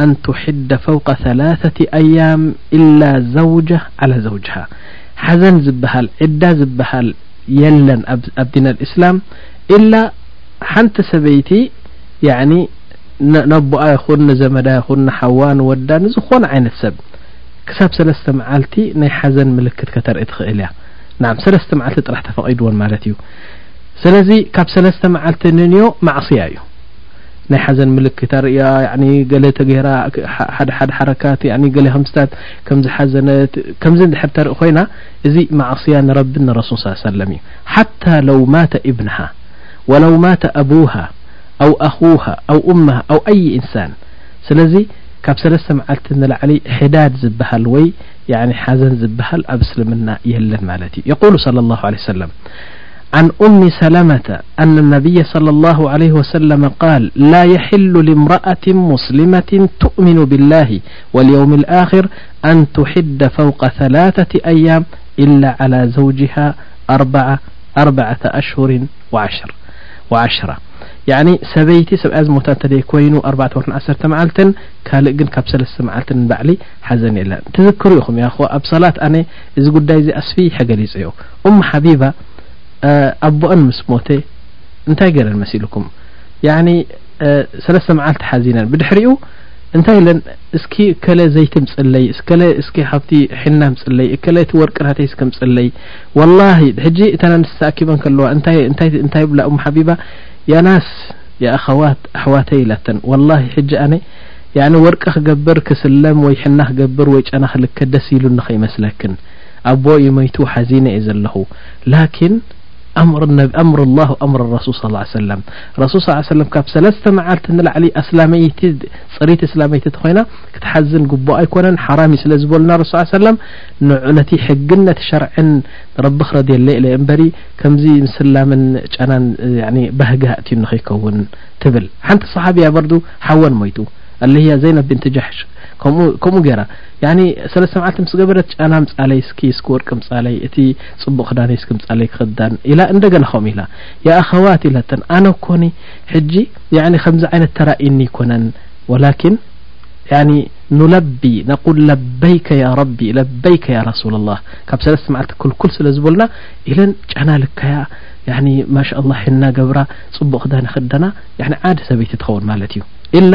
ኣን ቱሒደ ፈውቀ ሰላሰቲ ኣያም ኢላ ዘውጀ ዓላ ዘውጅሃ ሓዘን ዝብሃል ዒዳ ዝብሃል የለን ኣብ ዲን ኣልእስላም ኢላ ሓንቲ ሰበይቲ ያኒ ነኣቦኣ ይኹን ንዘመዳ ይኹን ንሓዋ ንወዳ ንዝኾነ ዓይነት ሰብ ክሳብ ሰለስተ መዓልቲ ናይ ሓዘን ምልክት ከተርኢ ትኽእል እያ ናም ሰለስተ መዓልቲ ጥራሕ ተፈቒድዎን ማለት እዩ ስለዚ ካብ ሰለስተ መዓልቲ ንንዮ ማዕስያ እዩ ናይ ሓዘን ምልክት ኣርእያ ያኒ ገለ ተገይራ ሓደ ሓደ ሓረካት ያኒ ገለ ከምስታት ከም ዝሓዘነት ከምዚ እንድሕር ተርኢ ኮይና እዚ ማዕስያ ንረብን ንረሱል ስ ሰለም እዩ ሓታ ለው ማተ እብንሃ ወለው ማተ ኣቡሃ ኣው ኣኹሃ ኣው እመሃ ኣው ኣይ ኢንሳን ስለዚ ካብ ሰለስተ መዓልቲ ንላዕሊ ሕዳድ ዝበሃል ወይ ያኒ ሓዘን ዝበሃል ኣብ እስልምና የለን ማለት እዩ የቁሉ صለ ላሁ ለ ሰለም عن أم سلمة أن النبي صلى الله عليه وسلم قال لا يحل لمرأة مسلمة تؤمن بالله واليوم الآخر أن تحد فوق ثلاثة أيام إلا على زوجها أربعة أشهر وعشر ين سበيت س م كين 4ع معلت ل ن كብ سلس معلت نبعل حዘن ل تذكر يኹم ي خو ኣب صلاة أن ዚ قي اسفي حل ኡም ሓቢባ ኣቦኣን ምስ ሞተ እንታይ ገረን መሲልኩም ያኒ ሰለስተ መዓልቲ ሓዚነን ብድሕሪኡ እንታይ ኢለን እስኪ እከለ ዘይቲ ምፅለይ እስከለ እስኪ ካብቲ ሒና ምፅለይ እከለ እቲ ወርቂ ናተይ እስከ ምፅለይ ወላሂ ሕጂ እተን ኣንስቲ ተኣኪበን ከለዋ እንታይ እንታይ እንታይ ብላ ኡም ሓቢባ ያ ናስ ያ ኣኸዋት ኣሕዋተይ ኢላተን ወላሂ ሕጂ ኣነ ያኒ ወርቂ ክገብር ክስለም ወይ ሕና ክገብር ወይ ጨና ክልከ ደስ ኢሉኒ ከይመስለክን ኣቦ እዩ መይቱ ሓዚነ እየ ዘለኹ ላኪን ኣምር ላሁ ኣምር ረሱል ስ ላ ሰለም ረሱል ስ ሰለም ካብ ሰለስተ መዓልቲ ንላዕሊ ኣስላመይቲ ፅሪት እስላመይቲ ተኾይና ክትሓዝን ግቡእ ኣይኮነን ሓራም እዩ ስለ ዝበሉና ረሱ ስ ሰለም ንዑ ነቲ ሕግን ነቲ ሸርዕን ረቢ ክረድየለ ኢለ እምበሪ ከምዚ ምስላምን ጨናን ባህጊ ኣእትዩ ንኸይከውን ትብል ሓንቲ ሰሓብያ በርዱ ሓወን ሞይቱ ኣለያ ዘይነብ ብንቲ ጃሕሽ ከምኡ ገይራ ያኒ ሰለስተ መዓልቲ ምስ ገበረት ጫና ምጻለይ እስኪ እስኪ ወርቂ ምጻለይ እቲ ጽቡቕ ክዳነይ እስኪ ምጻለይ ክኽዳን ኢላ እንደገና ከምኡ ኢላ ያ ኣኸዋት ኢለተን ኣነ ኮኒ ሕጂ ያኒ ከምዚ ዓይነት ተራኢኒ ይኮነን ወላኪን ያኒ ኑለቢ ነቁል ለበይከ ያ ረቢ ለበይከ ያ ረሱል ላህ ካብ ሰለስተ መዓልቲ ክልኩል ስለ ዝበልና ኢለን ጫና ልካያ ያኒ ማሻ ኣላ ሕና ገብራ ጽቡቕ ክዳን ይኽደና ያኒ ዓዲ ሰበይቲ ትኸውን ማለት እዩ ኢላ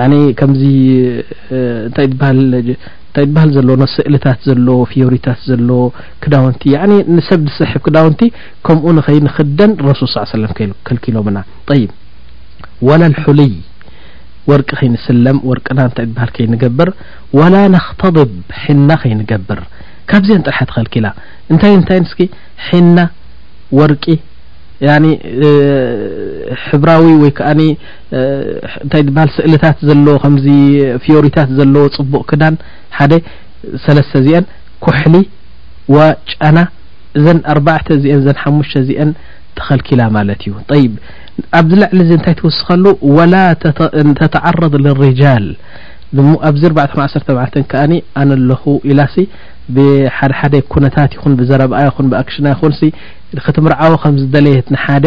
ያኒ ከምዚ እንታይ ድበሃል እንታይ ድበሃል ዘሎና ስእልታት ዘለዎ ፍዮሪታት ዘለዎ ክዳውንቲ ያኒ ንሰብ ድስሕብ ክዳውንቲ ከምኡ ንኸይንኽደን ረሱል ስ ሰለም ከልኪሎምና ጠይብ ወላ ልሑልይ ወርቂ ከይንስለም ወርቅና እንታይ ድበሃል ከይንገብር ወላ ነክተድብ ሕና ከይንገብር ካብዚን ጥራሕ ተኸልኪላ እንታይ እንታይ ንስኪ ሕና ወርቂ ያኒ ሕብራዊ ወይ ከዓኒ እንታይ ድበሃል ስእልታት ዘለዎ ከምዚ ፍዮሪታት ዘለዎ ፅቡቕ ክዳን ሓደ ሰለስተ እዚአን ኩሕሊ ወጨና እዘን ኣርባዕተ እዚአን እዘን ሓሙሽተ እዚአን ተኸልኪላ ማለት እዩ ጠይብ ኣብዚ ልዕሊ እዚ እንታይ ትውስኸሉ ወላ ተተዓረض ልሪጃል ኣብዚ ኣርባዕተ ዓሰርተ መዓልተን ከኣኒ ኣነ ኣለኹ ኢላሲ ብሓደ ሓደ ኩነታት ይኹን ብዘረብኣ ይኹን ብኣክሽና ይኹንሲ ክትምርዓዎ ከም ዝደለየት ንሓደ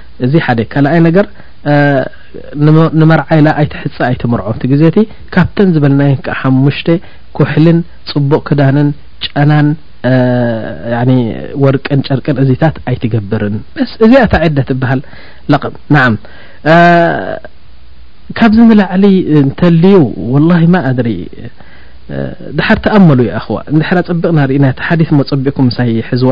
እዚ ሓደ ካልኣይ ነገር ንመርዓይ ኣይትሕፀ ኣይትምርዖ እቲ ግዜ እቲ ካብተን ዝበልናየን ከዓ ሓሙሽተ ኩሕልን ፅቡቅ ክዳንን ጨናን ወርቅን ጨርቅን እዚታት ኣይትገብርን በስ እዚኣ እታ ዕደ ትበሃል ናዓም ካብዚ ንላዕሊ እንተልዩ ወላሂ ማ ኣድሪ ድሓር ተኣመሉ ይኣኽዋ እንድሕራ ፅብቕና ርኢና እቲ ሓዲስ ሞ ፀቢቕኩም ምሳይ ሕዝዋ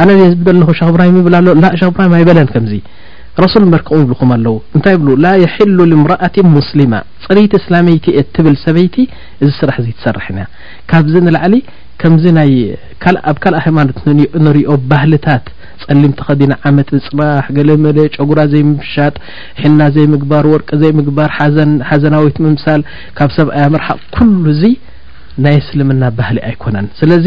ኣነ ድየ ዝብል ዘለኹ ሸኽ እብራሂም ይብል ኣሎ ላ ሸኽ እብራሂም ኣይበለን ከምዚ ረሱል እምበር ከምኡ ይብልኹም ኣለዉ እንታይ ይብሉ ላ የሕሉ ልምራኣት ሙስሊማ ፅርይቲ እስላመይቲ እየ ትብል ሰበይቲ እዚ ስራሕ እዚ ትሰርሕን እያ ካብዚ ንላዕሊ ከምዚ ናይ ኣብ ካልእ ሃይማኖት ንሪኦ ባህልታት ፀሊም ተኸዲና ዓመት ፅባሕ ገለ መለ ጨጉራ ዘይምሻጥ ሕና ዘይምግባር ወርቂ ዘይምግባር ሓዘን ሓዘናዊት ምምሳል ካብ ሰብኣያ ምርሓቕ ኩሉ እዚ ናይ እስልምና ባህሊ ኣይኮነን ስለዚ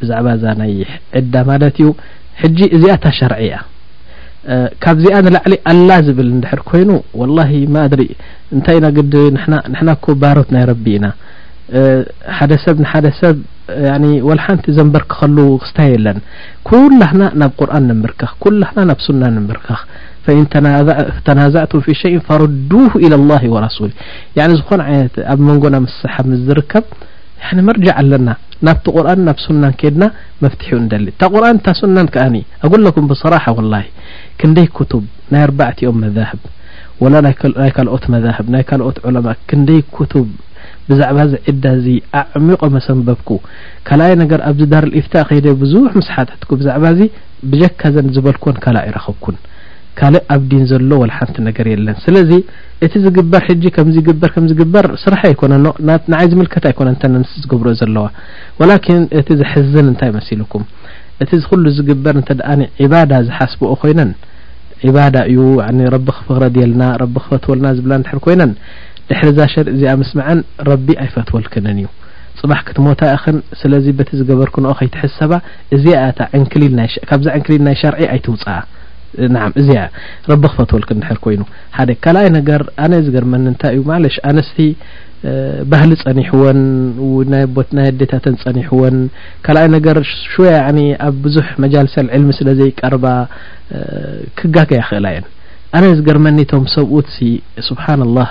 ብዛዕባ እዛ ናይ ዕዳ ማለት እዩ ሕጂ እዚኣ እታ ሸርዒ እያ ካብዚኣ ንላዕሊ ኣላ ዝብል እንድሕር ኮይኑ ወላሂ ማድሪ እንታይ ኢና ግዲ ንሕና እኮ ባሮት ናይ ረቢ ኢና ሓደ ሰብ ንሓደ ሰብ ወልሓንቲ ዘንበርክኸሉ ክስታይ የለን ኩላህና ናብ ቁርን ንምርከኽ ኩላህና ናብ ሱና ንምርከኽ ፈኢን ተናዛእቱም ፊ ሸይን ፈርዱሁ ኢላ ላሂ ወረሱል ዝኾነ ዓይነት ኣብ መንጎና ምስሓብ ምስ ዝርከብ ንሕና መርጃዕ ኣለና ናብቲ ቁርኣንን ናብ ሱናን ከድና መፍትሒኡ ንደሊ እታ ቁርኣን እታ ሱናን ከኣ ኣጉለኩም ብስራሓ ወላሂ ክንደይ ኩቱብ ናይ ኣርባዕቲኦም መዛህብ ወላ ናይ ካልኦት መዛህብ ናይ ካልኦት ዑለማ ክንደይ ኩቱብ ብዛዕባ እዚ ዕዳ እዚ ኣዕሚቆ መሰንበብኩ ካልኣይ ነገር ኣብዚ ዳር ኢፍታ ከይደ ብዙሕ ምስ ሓተትኩ ብዛዕባ እዚ ብጀካ ዘን ዝበልኮን ካልኣ ይረኸብኩን ካልእ ኣብ ዲን ዘሎ ወላ ሓንቲ ነገር የለን ስለዚ እቲ ዝግበር ሕጂ ከምዚ ይግበር ከምዚ ይግበር ስራሕ ኣይኮነን ን ንዓይ ዝምልከት ኣይኮነን እተን ኣንስቲ ዝገብርኦ ዘለዋ ወላኪን እቲ ዘሕዝን እንታይ መሲልኩም እቲ ኩሉ ዝግበር እንተ ዒባዳ ዝሓስብኦ ኮይነን ዒባዳ እዩ ያኒ ረቢ ክፍረድየልና ረቢ ክፈትወልና ዝብላ እንድሕር ኮይነን ድሕሪ እዛ ሸርዒ እዚኣ ምስመዐን ረቢ ኣይፈትወልክንን እዩ ፅባሕ ክትሞታ ኢኽን ስለዚ በቲ ዝገበርክንኦ ከይትሕሰባ እዚኣ እያ እታ ዕንክሊል ናይ ካብዛ ዕንክሊል ናይ ሸርዒ ኣይትውፅኣ ናዓም እዚኣ እያ ረቢ ክፈትወልክን እንድሕር ኮይኑ ሓደ ካልኣይ ነገር ኣነ ዝገርመኒ እንታይ እዩ ማለሽ ኣንስቲ ባህሊ ጸኒሕወን ናይ ኣቦት ናይ ኣዴታተን ጸኒሕወን ካልኣይ ነገር ሽወያ ያኒ ኣብ ብዙሕ መጃልሰል ዕልሚ ስለ ዘይቀርባ ክጋገ ያኽእላ እየን ኣነ ዝገርመኒ እቶም ሰብኡት ሲ ስብሓንላህ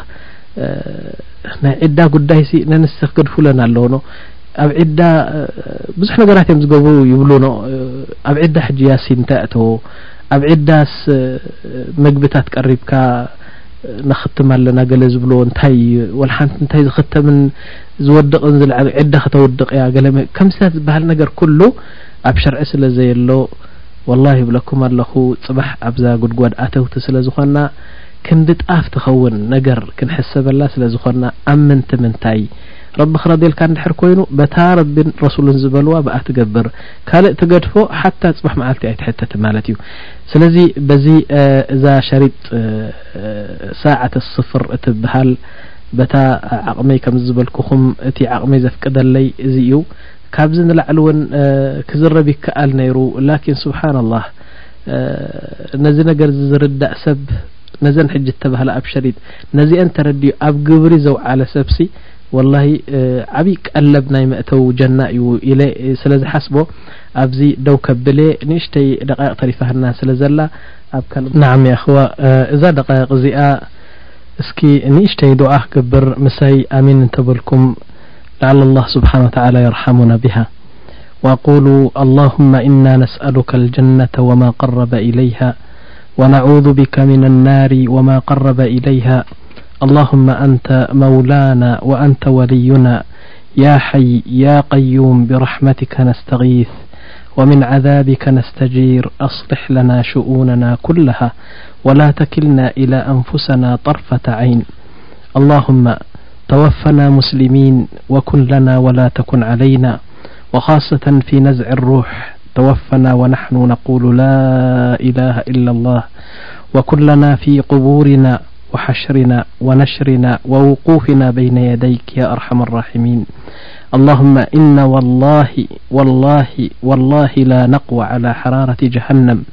ናይ ዒዳ ጉዳይ ሲ ነንስቲ ክገድፉለን ኣለዎ ኖ ኣብ ዒዳ ብዙሕ ነገራት እዮም ዝገብሩ ይብሉ ኖ ኣብ ዒዳ ሕጂ ያሲን እንታይ ኣእተዎ ኣብ ዒዳስ መግብታት ቀሪብካ ነኽትም ኣለና ገለ ዝብልዎ እንታይ እዩ ወላ ሓንቲ እንታይ ዝኽተምን ዝወድቕን ዝልዓብ ዒዳ ከተውድቕ እያ ገለ ከምስታት ዝበሃል ነገር ኩሉ ኣብ ሸርዒ ስለ ዘየሎ ወላሂ ይብለኩም ኣለኹ ጽባሕ ኣብዛ ጉድጓድ ኣተውቲ ስለ ዝኾና ክንዲ ጣፍ ትኸውን ነገር ክንሕሰበላ ስለ ዝኾና ኣብ ምንቲ ምንታይ ረቢ ክረድየልካ እንድሕር ኮይኑ በታ ረቢን ረሱልን ዝበልዋ ብኣ ትገብር ካልእ ትገድፎ ሓታ ጽባሕ መዓልቲ ኣይትሕተትን ማለት እዩ ስለዚ በዚ እዛ ሸሪጥ ሳዓተ ስፍር እትብሃል በታ ዓቕመይ ከምዚ ዝበልኩኹም እቲ ዓቕመይ ዘፍቅደለይ እዚ እዩ ካብዚ ንላዕሊ እውን ክዝረብ ይከኣል ነይሩ ላኪን ስብሓንላህ ነዚ ነገር እዚ ዝርዳእ ሰብ ነዘን ሕጂ እተባህላ ኣብ ሸሪጥ ነዚአን ተረዲኡ ኣብ ግብሪ ዘውዓለ ሰብሲ والله عبي قلب ني مقتو جنة إل سلزحسب ኣبز دو كبل ناشتي دقاق طرفهن سلزل نع يخو اዛا دقاق ز اسك ناشتي دع جبر مسي أمين نتبلكم لعل الله سبحانه وتعالى يرحمنا بها وقولوا اللهم إنا نسألك الجنة وما قرب إليها ونعوذ بك من النار وما قرب إليها اللهم أنت مولانا وأنت ولينا يا حي يا قيوم برحمتك نستغيث ومن عذابك نستجير أصلح لنا شؤوننا كلها ولا تكلنا إلى أنفسنا طرفة عين اللهم توفنا مسلمين وكن لنا ولا تكن علينا وخاصة في نزع الروح توفنا ونحن نقول لا إله إلا الله وكن لنا في قبورنا وحشرنا ونشرنا ووقوفنا بين يديك يا أرحم الراحمين اللهم إن والله والله والله لا نقوى على حرارة جهنم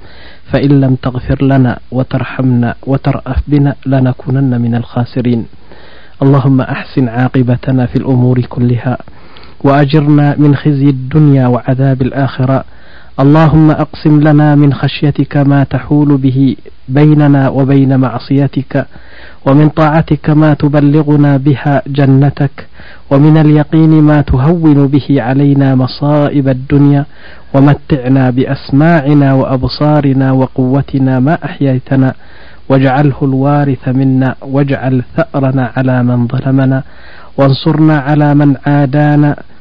فإن لم تغفر لنا وترحمنا وترأف بنا لنكونن من الخاسرين اللهم أحسن عاقبتنا في الأمور كلها وأجرنا من خزي الدنيا وعذاب الآخرة اللهم أقسم لنا من خشيتك ما تحول به بيننا وبين معصيتك ومن طاعتك ما تبلغنا بها جنتك ومن اليقين ما تهون به علينا مصائب الدنيا ومتعنا بأسماعنا وأبصارنا وقوتنا ما أحييتنا واجعله الوارث منا واجعل ثأرنا على من ظلمنا وانصرنا على من عادانا